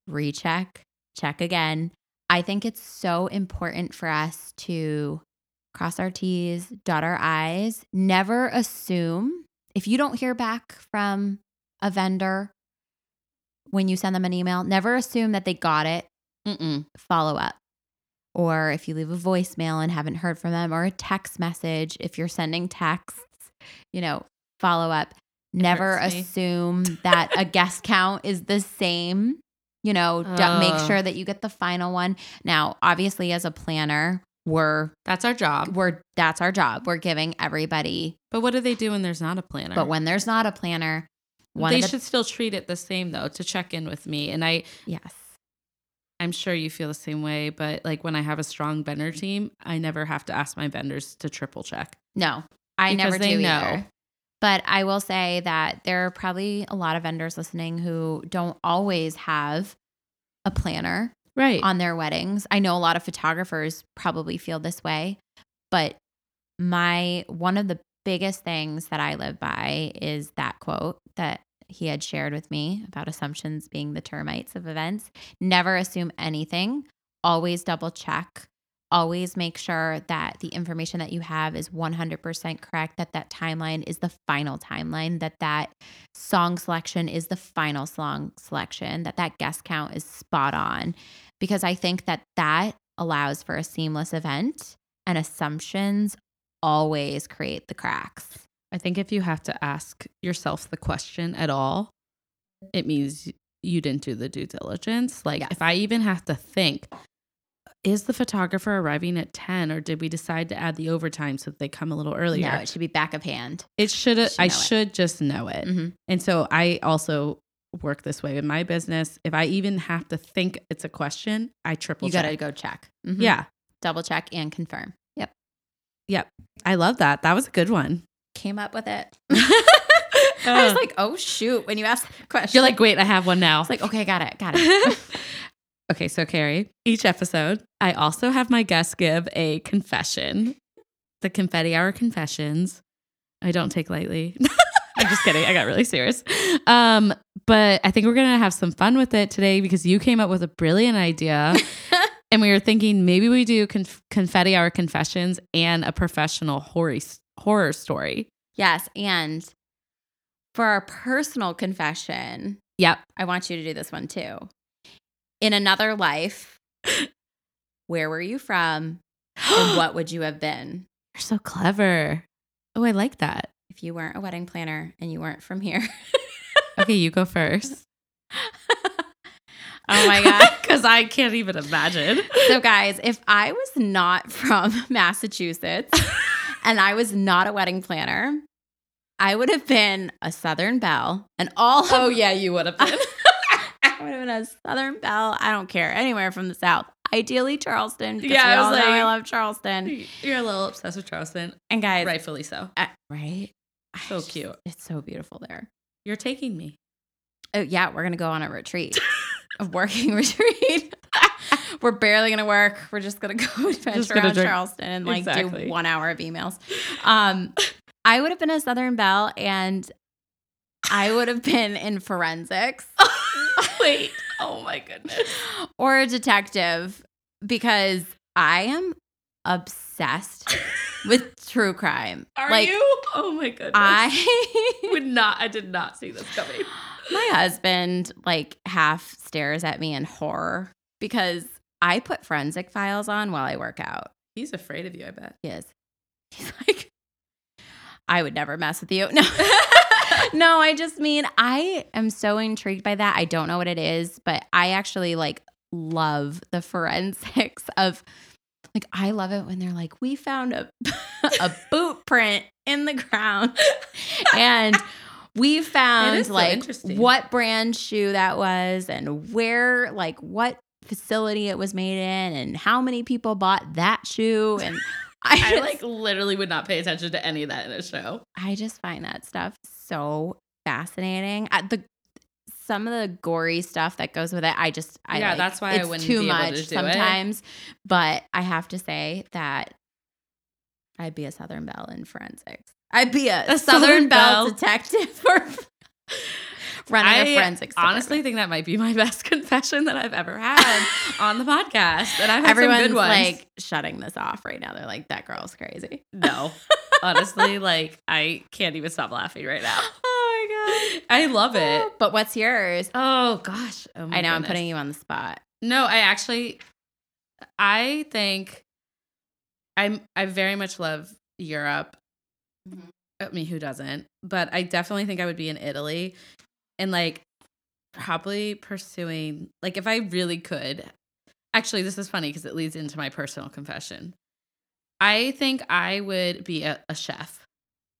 recheck, check again. I think it's so important for us to cross our T's, dot our I's, never assume. If you don't hear back from a vendor when you send them an email, never assume that they got it. Mm-mm. Follow up. Or if you leave a voicemail and haven't heard from them, or a text message, if you're sending texts, you know, follow up. Never assume that a guest count is the same. You know, d- make Oh. sure that you get the final one. Now, obviously, as a planner, we're That's our job. we're that's our job. We're giving everybody. But what do they do when there's not a planner? But when there's not a planner, one they the should still treat it the same though to check in with me. And I yes, I'm sure you feel the same way, but like when I have a strong vendor team, I never have to ask my vendors to triple check. no, I never they do know. either. But I will say that there are probably a lot of vendors listening who don't always have a planner Right. on their weddings. I know a lot of photographers probably feel this way, but my one of the biggest things that I live by is that quote that he had shared with me about assumptions being the termites of events. Never assume anything, always double check. Always make sure that the information that you have is 100% correct, that that timeline is the final timeline, that that song selection is the final song selection, that that guest count is spot on because I think that that allows for a seamless event and assumptions always create the cracks. I think if you have to ask yourself the question at all, it means you didn't do the due diligence. Like Yes. if I even have to think, is the photographer arriving at 10 or did we decide to add the overtime so that they come a little earlier? No, it should be back of hand. It should Should I know it. should just know it. Mhm. And so I also work this way in my business. If I even have to think it's a question, I triple You check. got to go check. Mhm. Yeah. Double check and confirm. Yep. Yep. I love that. That was a good one. Came up with it. <laughs> <laughs> I was Uh, like, oh, shoot. When you asked the question, You're like, wait, I have one now. I was like, okay, got it. Got it. <laughs> okay, so Keri, each episode, I also have my guests give a confession, the confetti hour confessions. I don't take lightly. <laughs> I'm just kidding. I got really serious. Um, but I think we're gonna have some fun with it today because you came up with a brilliant idea, <laughs> and we were thinking maybe we do conf- confetti hour confessions and a professional horror horror story. yes. And for our personal confession, Yep. I want you to do this one too. In another life, where were you from and <gasps> what would you have been You're so clever. Oh, I like that. if you weren't a wedding planner and you weren't from here? <laughs> Okay, you go first. <laughs> oh my God. <laughs> Because I can't even imagine. So, guys, if I was not from Massachusetts and I was not a wedding planner, I would have been a Southern Belle and all. Oh, yeah, you would have been. I would have been a Southern Belle. I don't care anywhere from the South. Ideally, Charleston. Yeah, I was know I love Charleston. You're a little obsessed with Charleston. And guys, Rightfully so. uh, right? So just- cute. It's so beautiful there. You're taking me. Oh yeah, we're gonna go on a retreat, <laughs> a working <laughs> retreat. <laughs> we're barely gonna work. We're just gonna go adventure around drink- Charleston and like Exactly. do one hour of emails. Um, I would have been a Southern Belle, and I would have been in forensics Wait. Oh my goodness. or a detective because I am obsessed with <laughs> true crime. Are like, you? Oh my goodness. I <laughs> would not. I did not see this coming. <gasps> My husband like half stares at me in horror because I put forensic files on while I work out. He's afraid of you, I bet. He is. <laughs> He's like, I would never mess with you. No. <laughs> no, I just mean I am so intrigued by that. I don't know what it is, but I actually like love the forensics <laughs> of like I love it when they're like, we found a <laughs> a boot print in the ground. and we found so like what brand shoe that was and where like what facility it was made in and how many people bought that shoe and I, I like literally would not pay attention to any of that in a show. I just find that stuff so fascinating. Uh, the some of the gory stuff that goes with it, I just I Yeah, like. that's why I it's wouldn't too be able to much do it. sometimes. But I have to say that I'd be a Southern Belle in forensics. I'd be a, A Southern, Southern Belle Belle. detective <laughs> for running I a forensics. honestly think that might be my <laughs> best confession that I've ever had on the podcast, and I've had everyone's some good ones. like shutting this off right now. They're like, "That girl's crazy." no, <laughs> honestly, like I can't even stop laughing right now. <laughs> Oh my god. I love it. But what's yours? Oh gosh, oh my I know I'm putting you on the spot. No, I actually, I think I'm. I very much love Europe. Mhm. I mean, who doesn't? But I definitely think I would be in Italy, and like probably pursuing like if I really could. Actually, this is funny because it leads into my personal confession. I think I would be a, a chef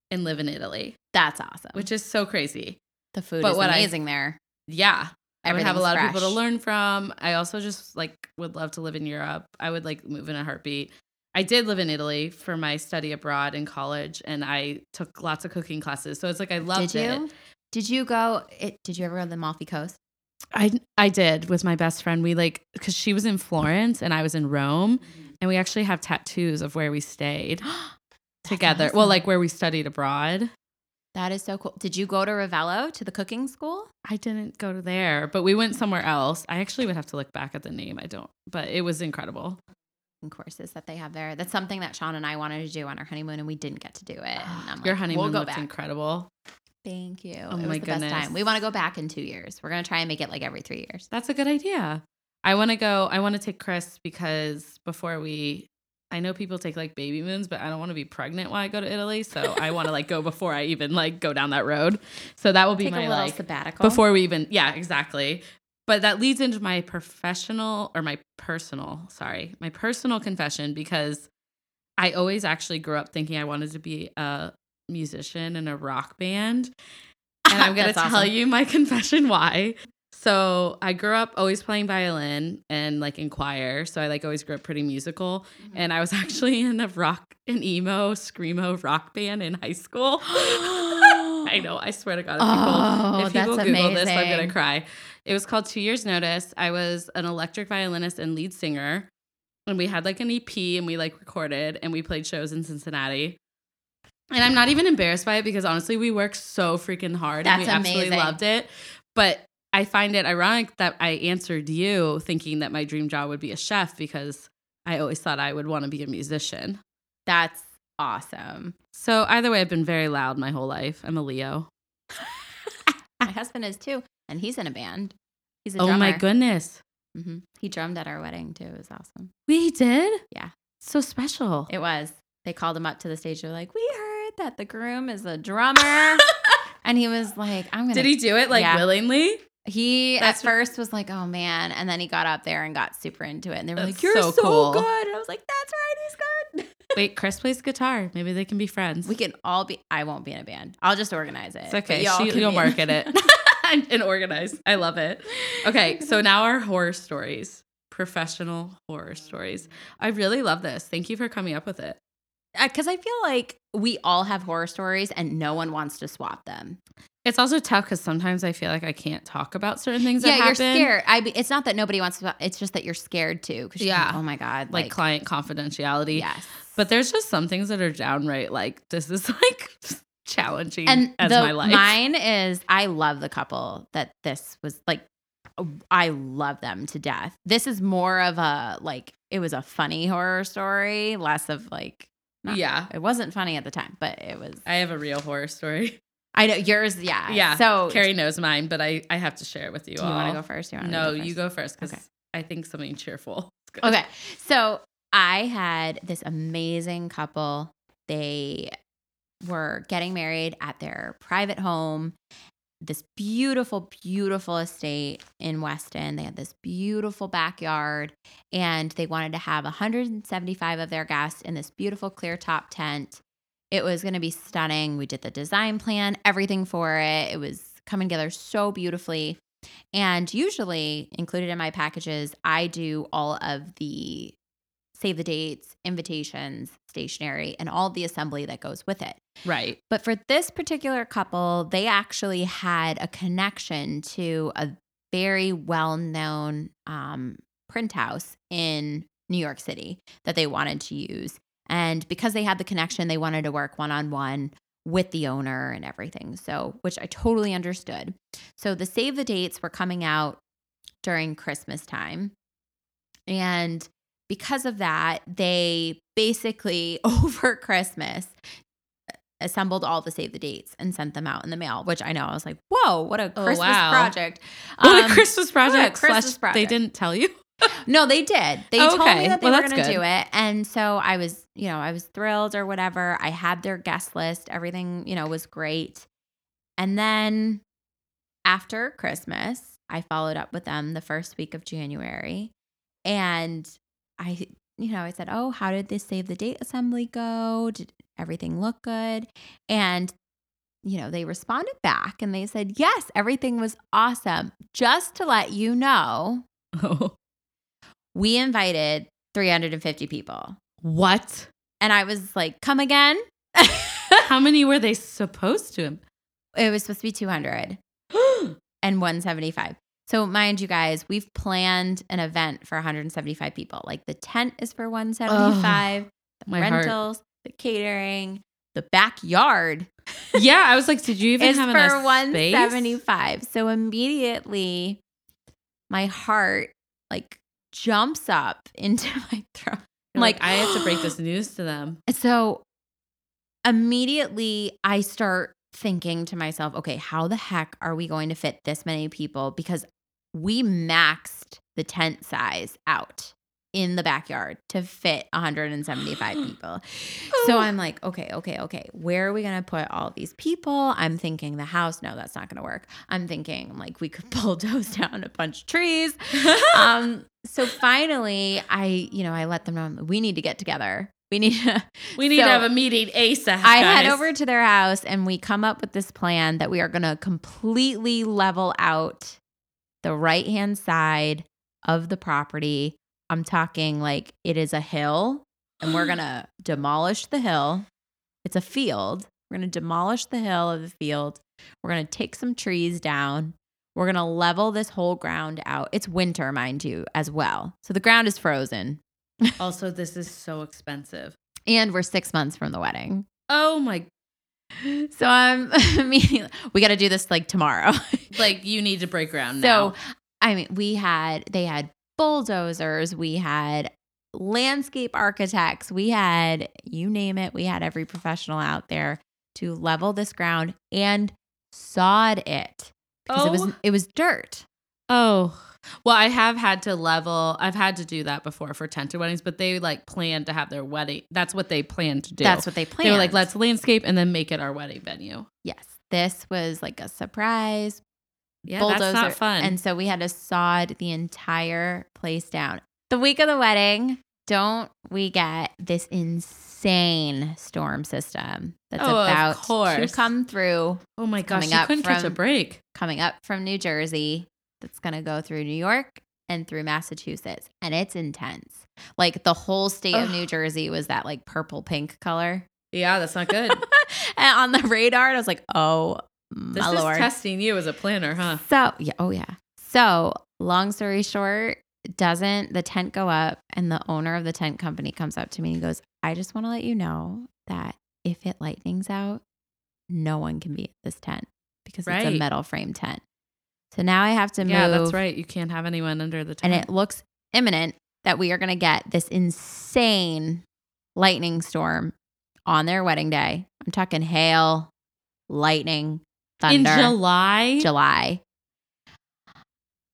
and live in Italy, That's awesome. which is so crazy. the food but is what I- amazing there. Yeah, I would have a Everything's lot of people to learn from. I also just like would love to live in Europe. I would like move in a heartbeat. I did live in Italy for my study abroad in college, and I took lots of cooking classes. So it's like I loved Did you? Did you go? It, did you ever go to the Amalfi Coast? I I did with my best friend. We like because she was in Florence and I was in Rome, mm-hmm. and we actually have tattoos of where we stayed <gasps> <gasps> together. Well, like where we studied abroad. That is so cool. Did you go to Ravello to the cooking school? I didn't go to there, but we went somewhere else. I actually would have to look back at the name. I don't, but it was incredible. Courses that they have there. That's something that Sean and I wanted to do on our honeymoon, and we didn't get to do it. <gasps> Your like, honeymoon we'll go looked back. incredible. Thank you. Oh it was my the best goodness. time. We want to go back in two years. We're gonna try and make it like every three years. That's a good idea. I want to go. I want to take Chris because before we, I know people take like baby moons, but I don't want to be pregnant while I go to Italy. So I want to like go <laughs> before I even like go down that road. So that will be Take my little like sabbatical before we even. Yeah, exactly. But that leads into my professional or my personal, sorry, my personal confession because I always actually grew up thinking I wanted to be a musician in a rock band. <laughs> And I'm going to tell awesome. you my <laughs> confession why. So I grew up always playing violin and like in choir. So I like always grew up pretty musical. Mm-hmm. And I was <laughs> actually in a rock, an emo, screamo rock band in high school. <gasps> I know. I swear to God, if people, Oh, if people Google this, I'm gonna cry. It was called Two Years Notice. I was an electric violinist and lead singer, and we had like an EP, and we like recorded, and we played shows in Cincinnati. And I'm not even embarrassed by it because honestly, we worked so freaking hard, and we That's absolutely loved it. But I find it ironic that I answered you thinking that my dream job would be a chef because I always thought I would want to be a musician. That's awesome. So either way, I've been very loud my whole life. I'm a Leo. <laughs> My husband is too, and he's in a band. He's a Oh my goodness. hmm He drummed at our wedding too. It was awesome. We did? Yeah. So special. It was. They called him up to the stage. They're like, "We heard that the groom is a drummer," <laughs> and he was like, "I'm gonna." Did he do it like Yeah. willingly? He That's- at first was like, "Oh man," and then he got up there and got super into it. And they were That's like, "You're so so, cool. good." And I was like, "That's right, he's good." <laughs> Wait, Chris plays guitar. Maybe they can be friends. We can all be. I won't be in a band. I'll just organize it. it's okay. She, can you'll market it <laughs> and organize. I love it. Okay, so now our horror stories, professional horror stories. I really love this. Thank you for coming up with it. Uh, because I feel like we all have horror stories and no one wants to swap them. It's also tough because sometimes I feel like I can't talk about certain things that yeah, you're scared. I. It's not that nobody wants to. It's just that you're scared too. Because Yeah. oh my god, Like, like, client confidentiality. yes. But there's just some things that are downright like this is <laughs> like challenging and as the, my life. mine is I love the couple that this was like. I love them to death. This is more of a like it was a funny horror story, less of like not- yeah. it wasn't funny at the time, but it was. I have a real horror story. I know yours, yeah, Yeah. So Keri knows mine, but I, I have to share it with you do you want to go first? You wanna No, go first? you go first because Okay. I think something cheerful. Okay. So I had this amazing couple. They were getting married at their private home, this beautiful, beautiful estate in Weston. They had this beautiful backyard, and they wanted to have 175 of their guests in this beautiful clear top tent. It was going to be stunning. We did the design plan, everything for it. It was coming together so beautifully. And usually, included in my packages, I do all of the save the dates, invitations, stationery, and all the assembly that goes with it. Right. But for this particular couple, they actually had a connection to a very well known um, print house in New York City that they wanted to use. And because they had the connection, they wanted to work one on one with the owner and everything. So, which I totally understood. So, the save the dates were coming out during Christmas time. And because of that, they basically <laughs> over Christmas assembled all the save the dates and sent them out in the mail, which I know I was like, whoa, what a Oh, Christmas wow. project. What Um, a Christmas project. Christmas slash project. They didn't tell you. <laughs> No, they did. They told Okay. me that they Well, were going to do it. And so I was, you know, I was thrilled or whatever. I had their guest list. Everything, you know, was great. And then after Christmas, I followed up with them the first week of January. And I, you know, I said, Oh, how did this save the date assembly go? Did everything look good? And, you know, they responded back and they said, Yes, everything was awesome. Just to let you know, Oh. <laughs> we invited 350 people. What? And I was like, come again? How <laughs> many were they supposed to? it was supposed to be 200 <gasps> and 175. So, mind you guys, we've planned an event for 175 people. Like the tent is for 175, the my heart. rentals, the catering, the backyard yeah, I was like, did you even have for enough space? 175. So, immediately my heart like jumps up <laughs> into my throat. You're like, like, I have to break <gasps> this news to them. So immediately I start thinking to myself, okay, how the heck are we going to fit this many people? Because we maxed the tent size out in the backyard to fit 175 <gasps> people. So I'm like, okay, okay, okay. Where are we going to put all these people? I'm thinking the house. No, that's not going to work. I'm thinking like we could <laughs> bulldoze down a bunch of trees. <laughs> um, so finally, I, you know, I let them know we need to get together. We need to. <laughs> we need So- to have a meeting ASAP. I head over to their house and we come up with this plan that we are going to completely level out the right hand side of the property. I'm talking like it is a hill and we're going <gasps> to demolish the hill. It's a field. We're going to demolish the hill of the field. We're going to take some trees down. We're going to level this whole ground out. It's winter, mind you, as well. So the ground is frozen Also, this is so expensive. and we're six months from the wedding. Oh my! <laughs> So I'm <laughs> immediately, we got to do this like tomorrow. <laughs> Like you need to break ground so, now. I mean, we had, they had bulldozers, we had landscape architects, we had, you name it, we had every professional out there to level this ground and sod it because it was Oh. it was dirt. Oh, well, I have had to level. I've had to do that before for tented weddings, but they like plan to have their wedding. That's what they plan to do. That's what they planned. they were like, let's landscape and then make it our wedding venue. Yes, this was like a surprise Yeah, bulldozer. that's not fun. And so we had to sod the entire place down. The week of the wedding, don't we get this insane storm system that's Oh, about to come through oh my gosh, you couldn't catch a break. coming up from New Jersey that's going to go through New York and through Massachusetts and it's intense. Like the whole state of New Jersey was that like purple pink color. Yeah, that's not good. <laughs> and on the radar, I was like, "Oh, this is lord." testing you as a planner, huh? So, yeah, oh yeah. So, long story short, doesn't the tent go up and the owner of the tent company comes up to me and goes, "I just want to let you know that if it lightnings out, no one can be at this tent because it's a metal frame tent." So now I have to move Yeah, that's right. You can't have anyone under the and it looks imminent that we are going to get this insane lightning storm on their wedding day. I'm talking hail, lightning, in thunder. July. July.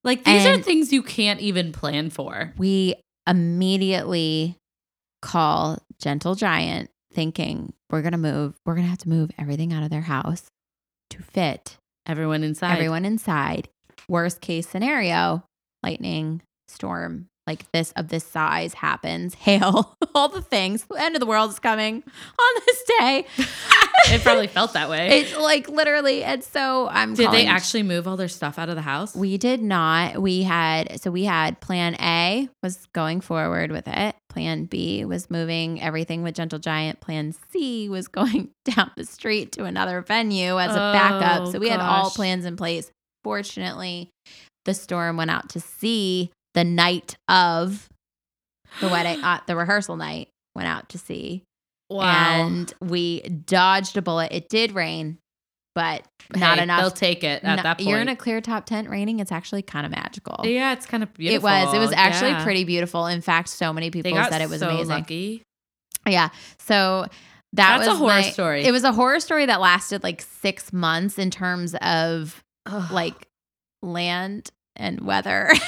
Like these are things you can't even plan for. we immediately call Gentle Giant thinking we're going to move, we're going to have to move everything out of their house to fit Everyone inside. everyone inside. Worst case scenario, lightning, storm like this of this size happens, <laughs> hail, all the things. The end of the world is coming on this day. <laughs> it probably felt that way. It's like literally. And so I'm Did they actually move all their stuff out of the house? We did not. We had so we had plan A was going forward with it. Plan B was moving everything with Gentle Giant. Plan C was <laughs> going down the street to another venue as a backup. Oh, So we had all oh, plans in place. Fortunately, the storm went out to sea the night of the wedding, uh, the rehearsal night went out to sea. Wow. And we dodged a bullet. It did rain, but not Hey, enough. They'll take it at No- that point. You're in a clear top tent raining. It's actually kind of magical. yeah, it's kind of beautiful. It was. It was actually Yeah. pretty beautiful. In fact, so many people said it was so amazing. lucky. Yeah. So that That's was a horror my- story. It was a horror story that lasted like six months in terms of Ugh. like land and weather. <laughs>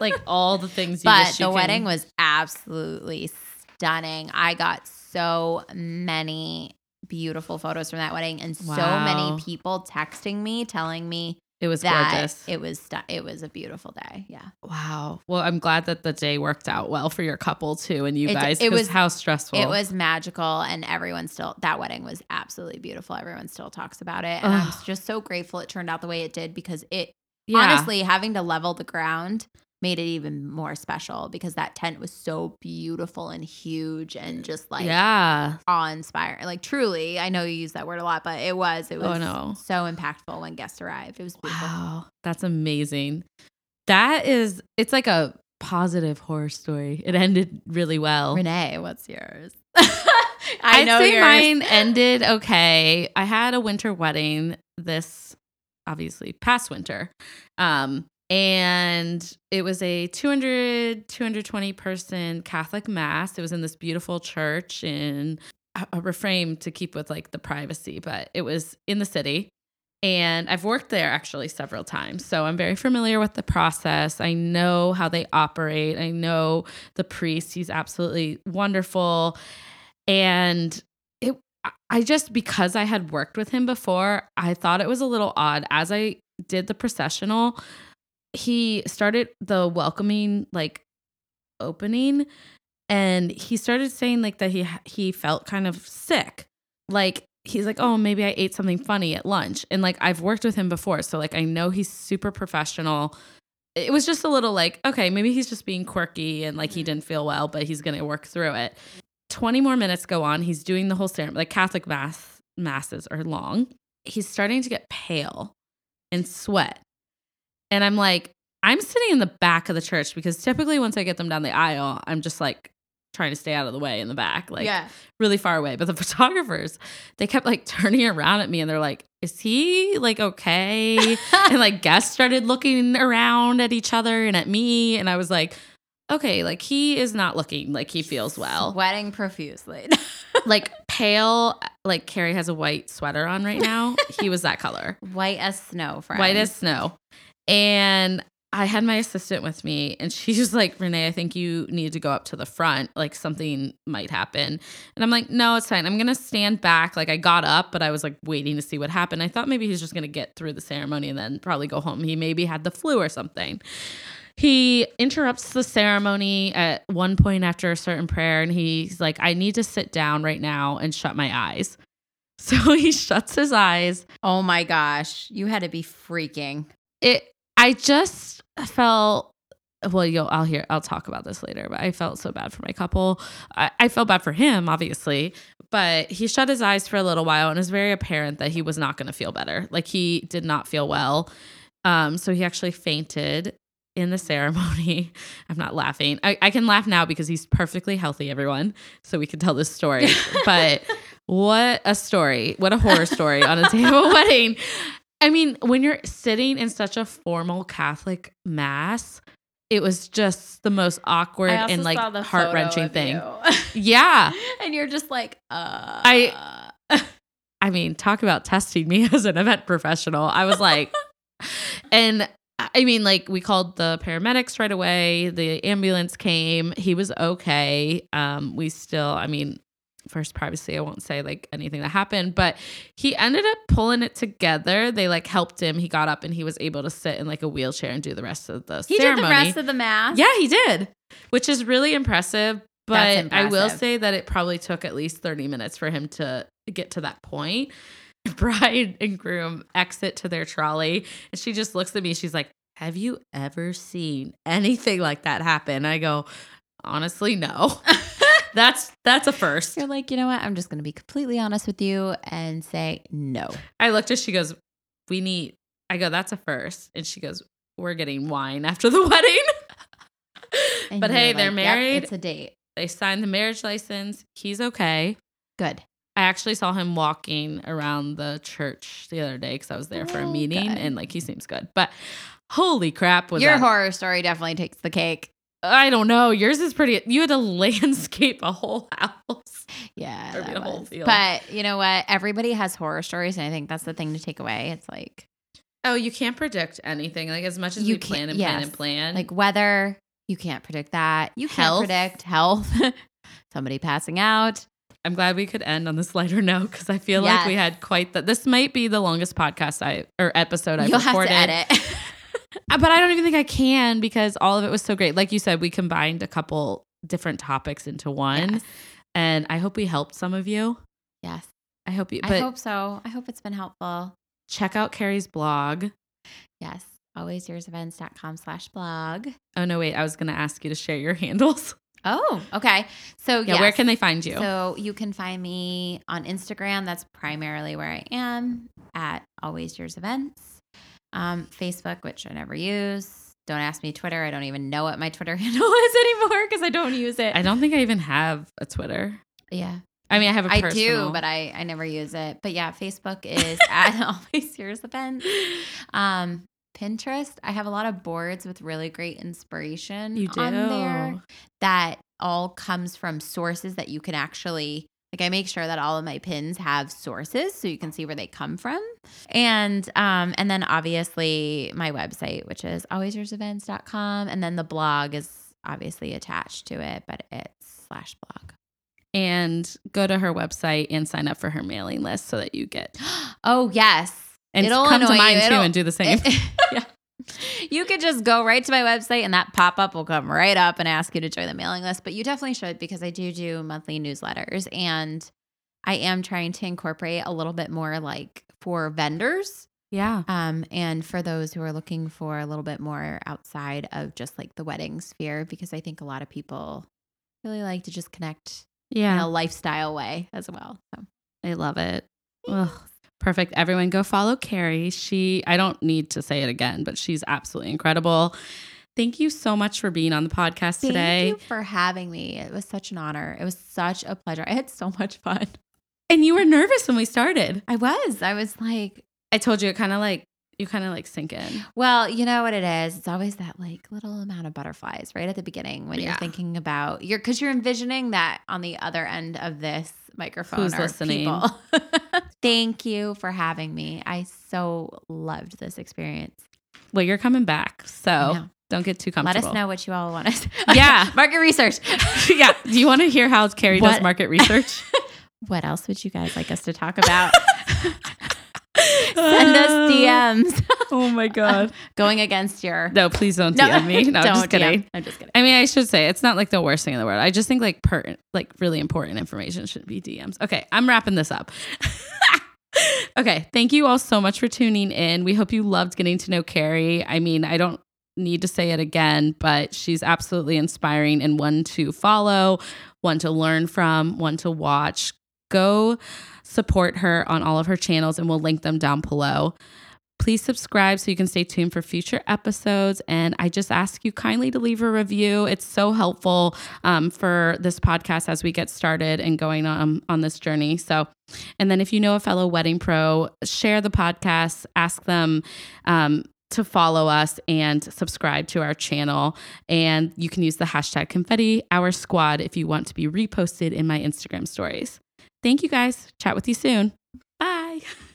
like all the things. You but wish you the wedding was absolutely stunning. I got so many beautiful photos from that wedding and so many people texting me telling me It was gorgeous. it was stu- it was a beautiful day. Yeah. wow. Well, I'm glad that the day worked out well for your couple too, and you It- guys. It was- how stressful. It was magical and everyone still that wedding was absolutely beautiful. Everyone still talks about it and I'm just so grateful it turned out the way it did because it Yeah. honestly having to level the ground made it even more special because that tent was so beautiful and huge and just like yeah. awe-inspiring. Like truly, I know you use that word a lot, but it was it was Oh, no. so impactful when guests arrived. It was beautiful. Wow, that's amazing. That is, it's like a positive horror story. It ended really well. Renee, what's yours? <laughs> I I'd know say yours. mine ended okay. I had a winter wedding this obviously past winter. Um and it was a 200 220 person Catholic mass. It was in this beautiful church in a a to keep with like the privacy, but it was in the city. And I've worked there actually several times. So I'm very familiar with the process. I know how they operate. I know the priest. He's absolutely wonderful. And it I just because I had worked with him before, I thought it was a little odd as I did the processional. He started the welcoming like opening and he started saying like that he he felt kind of sick. Like he's like, "Oh, maybe I ate something funny at lunch." And like I've worked with him before, so like I know he's super professional. It was just a little like, okay, maybe he's just being quirky and like he mm-hmm. didn't feel well, but he's going to work through it. 20 more minutes go on. He's doing the whole ceremony. Like Catholic mass masses are long. He's starting to get pale and sweat. And I'm like, I'm sitting in the back of the church because typically once I get them down the aisle, I'm just like trying to stay out of the way in the back, like yeah. really far away. But the <laughs> photographers, they kept like turning around at me and they're like, is he like okay? <laughs> and like guests started looking around at each other and at me. And I was like, okay, like he is not looking like he feels well. Sweating profusely. <laughs> Like pale, like Keri has a white sweater on right now. he was that color, White as snow, friend. white as snow. And I had my assistant with me, and she was like, Renee, I think you need to go up to the front. Like something might happen. And I'm like, no, it's fine. I'm going to stand back. Like I got up, but I was like waiting to see what happened. I thought maybe he's just going to get through the ceremony and then probably go home. He maybe had the flu or something. He interrupts the ceremony at one point after a certain prayer, and he's like, I need to sit down right now and shut my eyes. <laughs> So he shuts his eyes Oh my gosh. You had to be freaking. it i just felt well you'll i'll hear i'll talk about this later but i felt so bad for my couple. I, I felt bad for him obviously but he shut his eyes for a little while and it was very apparent that he was not going to feel better. Like he did not feel well. Um so he actually fainted in the ceremony. <laughs> I'm not laughing. I, I can laugh now because he's perfectly healthy everyone so we can tell this story. <laughs> But what a story. What a horror story on a day of a wedding I mean, when you're sitting in such a formal Catholic mass, it was just the most awkward and like heart wrenching thing. Yeah. <laughs> and you're just like, uh. I- I mean, talk about testing me <laughs> as an event professional. I was like, <laughs> and I mean, like, we called the paramedics right away. The ambulance came. He was okay. Um, we still, I mean, first privacy, I won't say like anything that happened, but he ended up pulling it together. They like helped him. He got up and he was able to sit in like a wheelchair and do the rest of the he ceremony. did the rest of the mass. Yeah, he did, which is really impressive. But I will say that it probably took at least 30 minutes for him to get to that point. <laughs> Bride and groom exit to their trolley, and she just looks at me. She's like, Have you ever seen anything like that happen? I go, Honestly, no. <laughs> that's that's a first. You're like, you know what? I'm just going to be completely honest with you and say no. I looked at she goes, We need I go, that's a first. And she goes, We're getting wine after the <laughs> wedding. And but hey, like, they're "Yep, married. it's a date. They signed the marriage license. He's okay. Good. I actually saw him walking around the church the other day because I was there for a Oh, meeting good. and like he seems good. But holy crap, was Your that- horror story definitely takes the cake. I don't know. Yours is pretty. You had to <laughs> landscape a whole house. Yeah, that a whole field. but you know what? Everybody has horror stories, and I think that's the thing to take away. It's like Oh, you can't predict anything. Like as much as You we plan can't- and plan and plan. like weather. You can't predict that. You can't Health. predict health. <laughs> Somebody passing out. I'm glad we could end on this lighter note because I feel like we had quite the. This might be the longest podcast I or episode I've You'll recorded. have to edit. <laughs> Uh, But I don't even think I can because all of it was so great. Like you said, we combined a couple different topics into one, Yes. and I hope we helped some of you. yes. I hope you. I hope so. I hope it's been helpful. check out Keri's blog. Yes. Alwaysyoursevents.com slash blog. Oh no, wait! I was gonna ask you to share your <laughs> handles. Oh, okay. So Yeah, where can they find you? So you can find me on Instagram. That's primarily where I am at Always Yours Events. Um, Facebook, which I never use. Don't ask me Twitter. I don't even know what my Twitter <laughs> handle is anymore because I don't use it. I don't think I even have a Twitter. yeah, I mean, I have a I personal. do, but I I never use it. But yeah, Facebook is <laughs> at Always Yours Events. Um, Pinterest, I have a lot of boards with really great inspiration you do. on there that all comes from sources that you can actually like I make sure that all of my pins have sources so you can see where they come from. And um and then obviously my website which is alwaysyoursevents.com and then the blog is obviously attached to it but it's slash blog. and go to her website and sign up for her mailing list so that you get <gasps> Oh yes. and It'll come to mine you. too It'll- and do the same. <laughs> <laughs> yeah. You could just go right to my website and that pop up will come right up and ask you to join the mailing list. But you definitely should because I do do monthly newsletters and I am trying to incorporate a little bit more like for vendors yeah. um, and for those who are looking for a little bit more outside of just like the wedding sphere because I think a lot of people really like to just connect yeah. in a lifestyle way as well. So. I love it. Ugh. Perfect. Everyone go follow Keri. She, I don't need to say it again, but she's absolutely incredible. Thank you so much for being on the podcast Thank today. Thank you for having me. It was such an honor. It was such a pleasure. I had so much fun. And you were nervous when we started. I was. I was like, I told you it kind of like, you kind of like sink in. well, you know what it is? It's always that like little amount of butterflies right at the beginning when Yeah. you're thinking about you're because you're envisioning that on the other end of this microphone Who's listening? <laughs> Thank you for having me. I so loved this experience. Well, you're coming back. So don't get too comfortable. Let us know what you all want us. <laughs> Yeah. market research. <laughs> yeah. Do you want to hear how Keri does market research? what else would you guys like us to talk about? Send us uh, DMs. <laughs> oh my God. <laughs> Going against your No, please don't DM me. <laughs> No, I'm don't just kidding. DM. I'm just kidding. I mean, I should say it's not like the worst thing in the world. I just think like per like really important information should be DMs. Okay, I'm wrapping this up. okay, thank you all so much for tuning in. We hope you loved getting to know Keri. I mean, I don't need to say it again, but she's absolutely inspiring and one to follow, one to learn from, one to watch. Go support her on all of her channels and we'll link them down below. Please subscribe so you can stay tuned for future episodes. And I just ask you kindly to leave a review. It's so helpful um, for this podcast as we get started and going on on this journey. So, and then if you know a fellow wedding pro, share the podcast. Ask them. Um, to follow us and subscribe to our channel. And you can use the hashtag confetti hour squad if you want to be reposted in my Instagram stories. Thank you guys. Chat with you soon. Bye. <laughs>